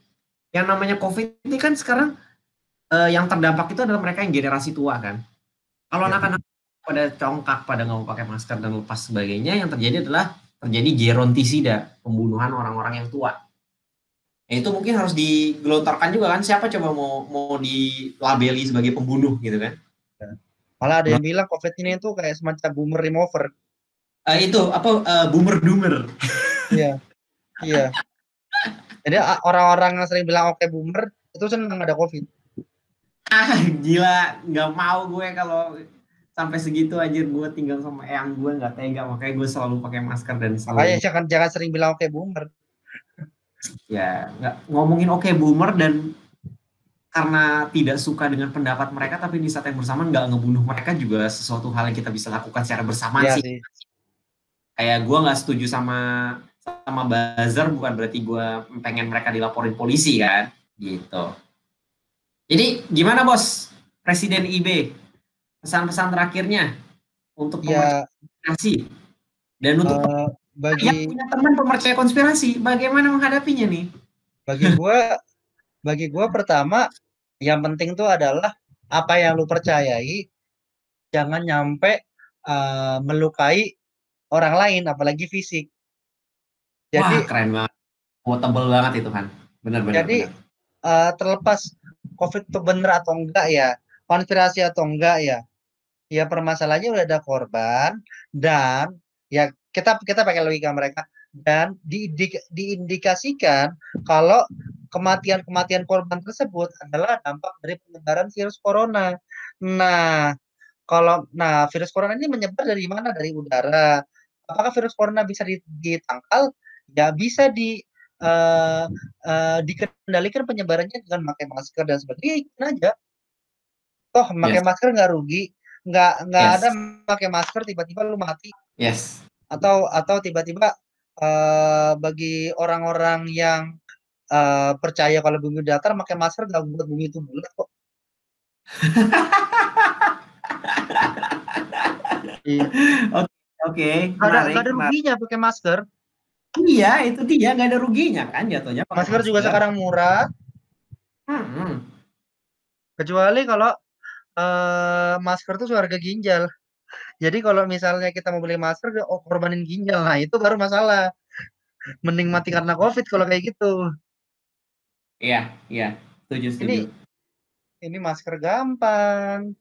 Yang namanya COVID ini kan sekarang eh, yang terdampak itu adalah mereka yang generasi tua kan. Kalau Ya. anak-anak pada congkak, pada nggak mau pakai masker dan lepas sebagainya, yang terjadi adalah terjadi gerontisida, pembunuhan orang-orang yang tua. Ya, itu mungkin harus digelontorkan juga kan, siapa coba mau mau dilabeli sebagai pembunuh gitu kan. Malah ada yang bilang COVID ini tuh kayak semacam boomer remover. Eh, itu apa eh, boomer doomer. Iya. Iya. Jadi orang-orang yang sering bilang oke boomer itu senang ada COVID. Ah gila, nggak mau gue kalau sampai segitu aja gue tinggal sama eyang gue nggak tega. Makanya gue selalu pakai masker dan Makanya selalu jangan jangan sering bilang oke boomer. ya nggak ngomongin oke boomer dan karena tidak suka dengan pendapat mereka tapi di saat yang bersamaan nggak ngebunuh mereka juga sesuatu hal yang kita bisa lakukan secara bersamaan Iya sih. sih. kayak gue nggak setuju sama sama buzzer bukan berarti gue pengen mereka dilaporin polisi kan? Gitu. Jadi gimana bos? Presiden IB pesan-pesan terakhirnya untuk Ya. konspirasi dan untuk eh, bagi yang punya teman pemercaya konspirasi bagaimana menghadapinya nih? Bagi gua bagi gua pertama yang penting tuh adalah apa yang lu percayai jangan nyampe eh, melukai orang lain apalagi fisik. Jadi wah keren banget. Quotable banget itu kan benar-benar Jadi, eh, terlepas COVID itu bener atau enggak ya, konspirasi atau enggak ya, ya permasalahannya udah ada korban dan ya kita kita pakai logika mereka dan diindik- diindikasikan kalau kematian-kematian korban tersebut adalah dampak dari penyebaran virus corona. Nah, kalau nah virus corona ini menyebar dari mana? Dari udara. Apakah virus corona bisa di- ditangkal? Ya bisa di eh, eh, dikendalikan penyebarannya dengan pakai masker dan sebagainya aja. Toh pakai Yes. masker nggak rugi, nggak nggak Yes. ada pakai masker tiba-tiba lu mati yes atau atau tiba-tiba eh, bagi orang-orang yang eh, percaya kalau bumi datar pakai masker nggak buat bumi itu bulat kok. Iya. oke Nggak ada, menarik, ada ruginya pakai masker. iya itu dia nggak ada ruginya kan jatuhnya pakai Masker juga sekarang murah. Hmm. Kecuali kalau eh masker tuh harga ginjal. Jadi kalau misalnya kita mau beli masker, oh korbanin ginjal. Nah, itu baru masalah. Mending mati karena Covid kalau kayak gitu. iya iya setuju setuju Ini ini masker gampang.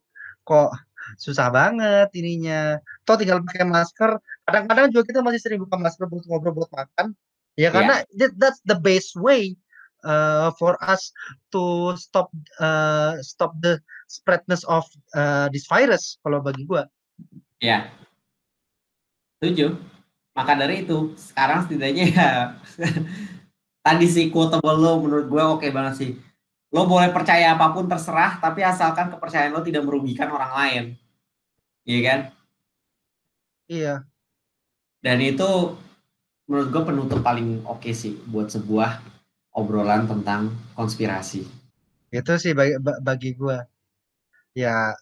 Kok susah banget ininya. Toh tinggal pakai masker. Kadang-kadang juga kita masih sering buka masker buat ngobrol buat makan. Ya karena that- that's the best way uh, for us to stop uh, stop the spreadness of uh, this virus kalau bagi gua. ya setuju maka dari itu sekarang setidaknya ya tadi sih quotable lo menurut gue oke banget sih lo boleh percaya apa pun terserah tapi asalkan kepercayaan lo tidak merugikan orang lain iya kan Iya. Dan itu menurut gue penutup paling oke sih buat sebuah obrolan tentang konspirasi. Itu sih bagi, ba- bagi gua. Ya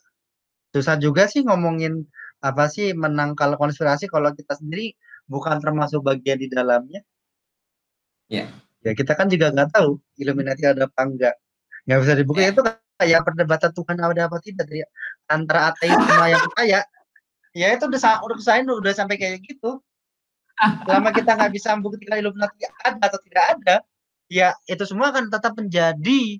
susah juga sih ngomongin apa sih menangkal konspirasi kalau kita sendiri bukan termasuk bagian di dalamnya. Ya. Ya kita kan juga nggak tahu Illuminati ada apa enggak. Nggak bisa dibuka Ya. itu kayak perdebatan Tuhan ada apa tidak ya. antara ateis sama yang percaya. Ya itu udah udah usahain udah sampai kayak gitu. Selama kita nggak bisa membuktikan Illuminati ada atau tidak ada, ya itu semua akan tetap menjadi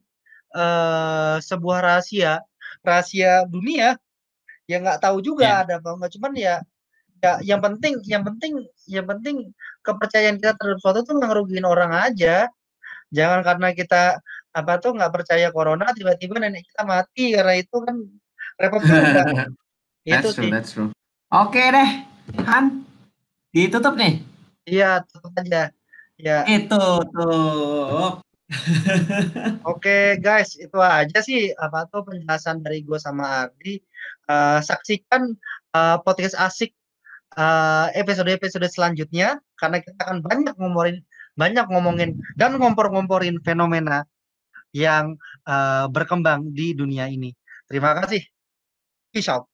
eh, sebuah rahasia, rahasia dunia yang nggak tahu juga Ya. ada apa enggak. Cuman ya, ya yang penting, yang penting, yang penting kepercayaan kita terhadap sesuatu tuh ngerugiin orang aja. Jangan karena kita apa tuh nggak percaya corona tiba-tiba nenek kita mati karena itu kan repot juga. itu That's true, sih. that's true. Oke deh, Han. Ditutup nih. Iya, tutup aja. Ya, Itu tuh. Oke guys, itu aja sih apa tuh penjelasan dari gue sama Ardi. Eh, saksikan eh, podcast asik eh, episode-episode selanjutnya karena kita akan banyak ngomongin banyak ngomongin dan ngompor-ngomporin fenomena yang eh, berkembang di dunia ini. Terima kasih. Peace out.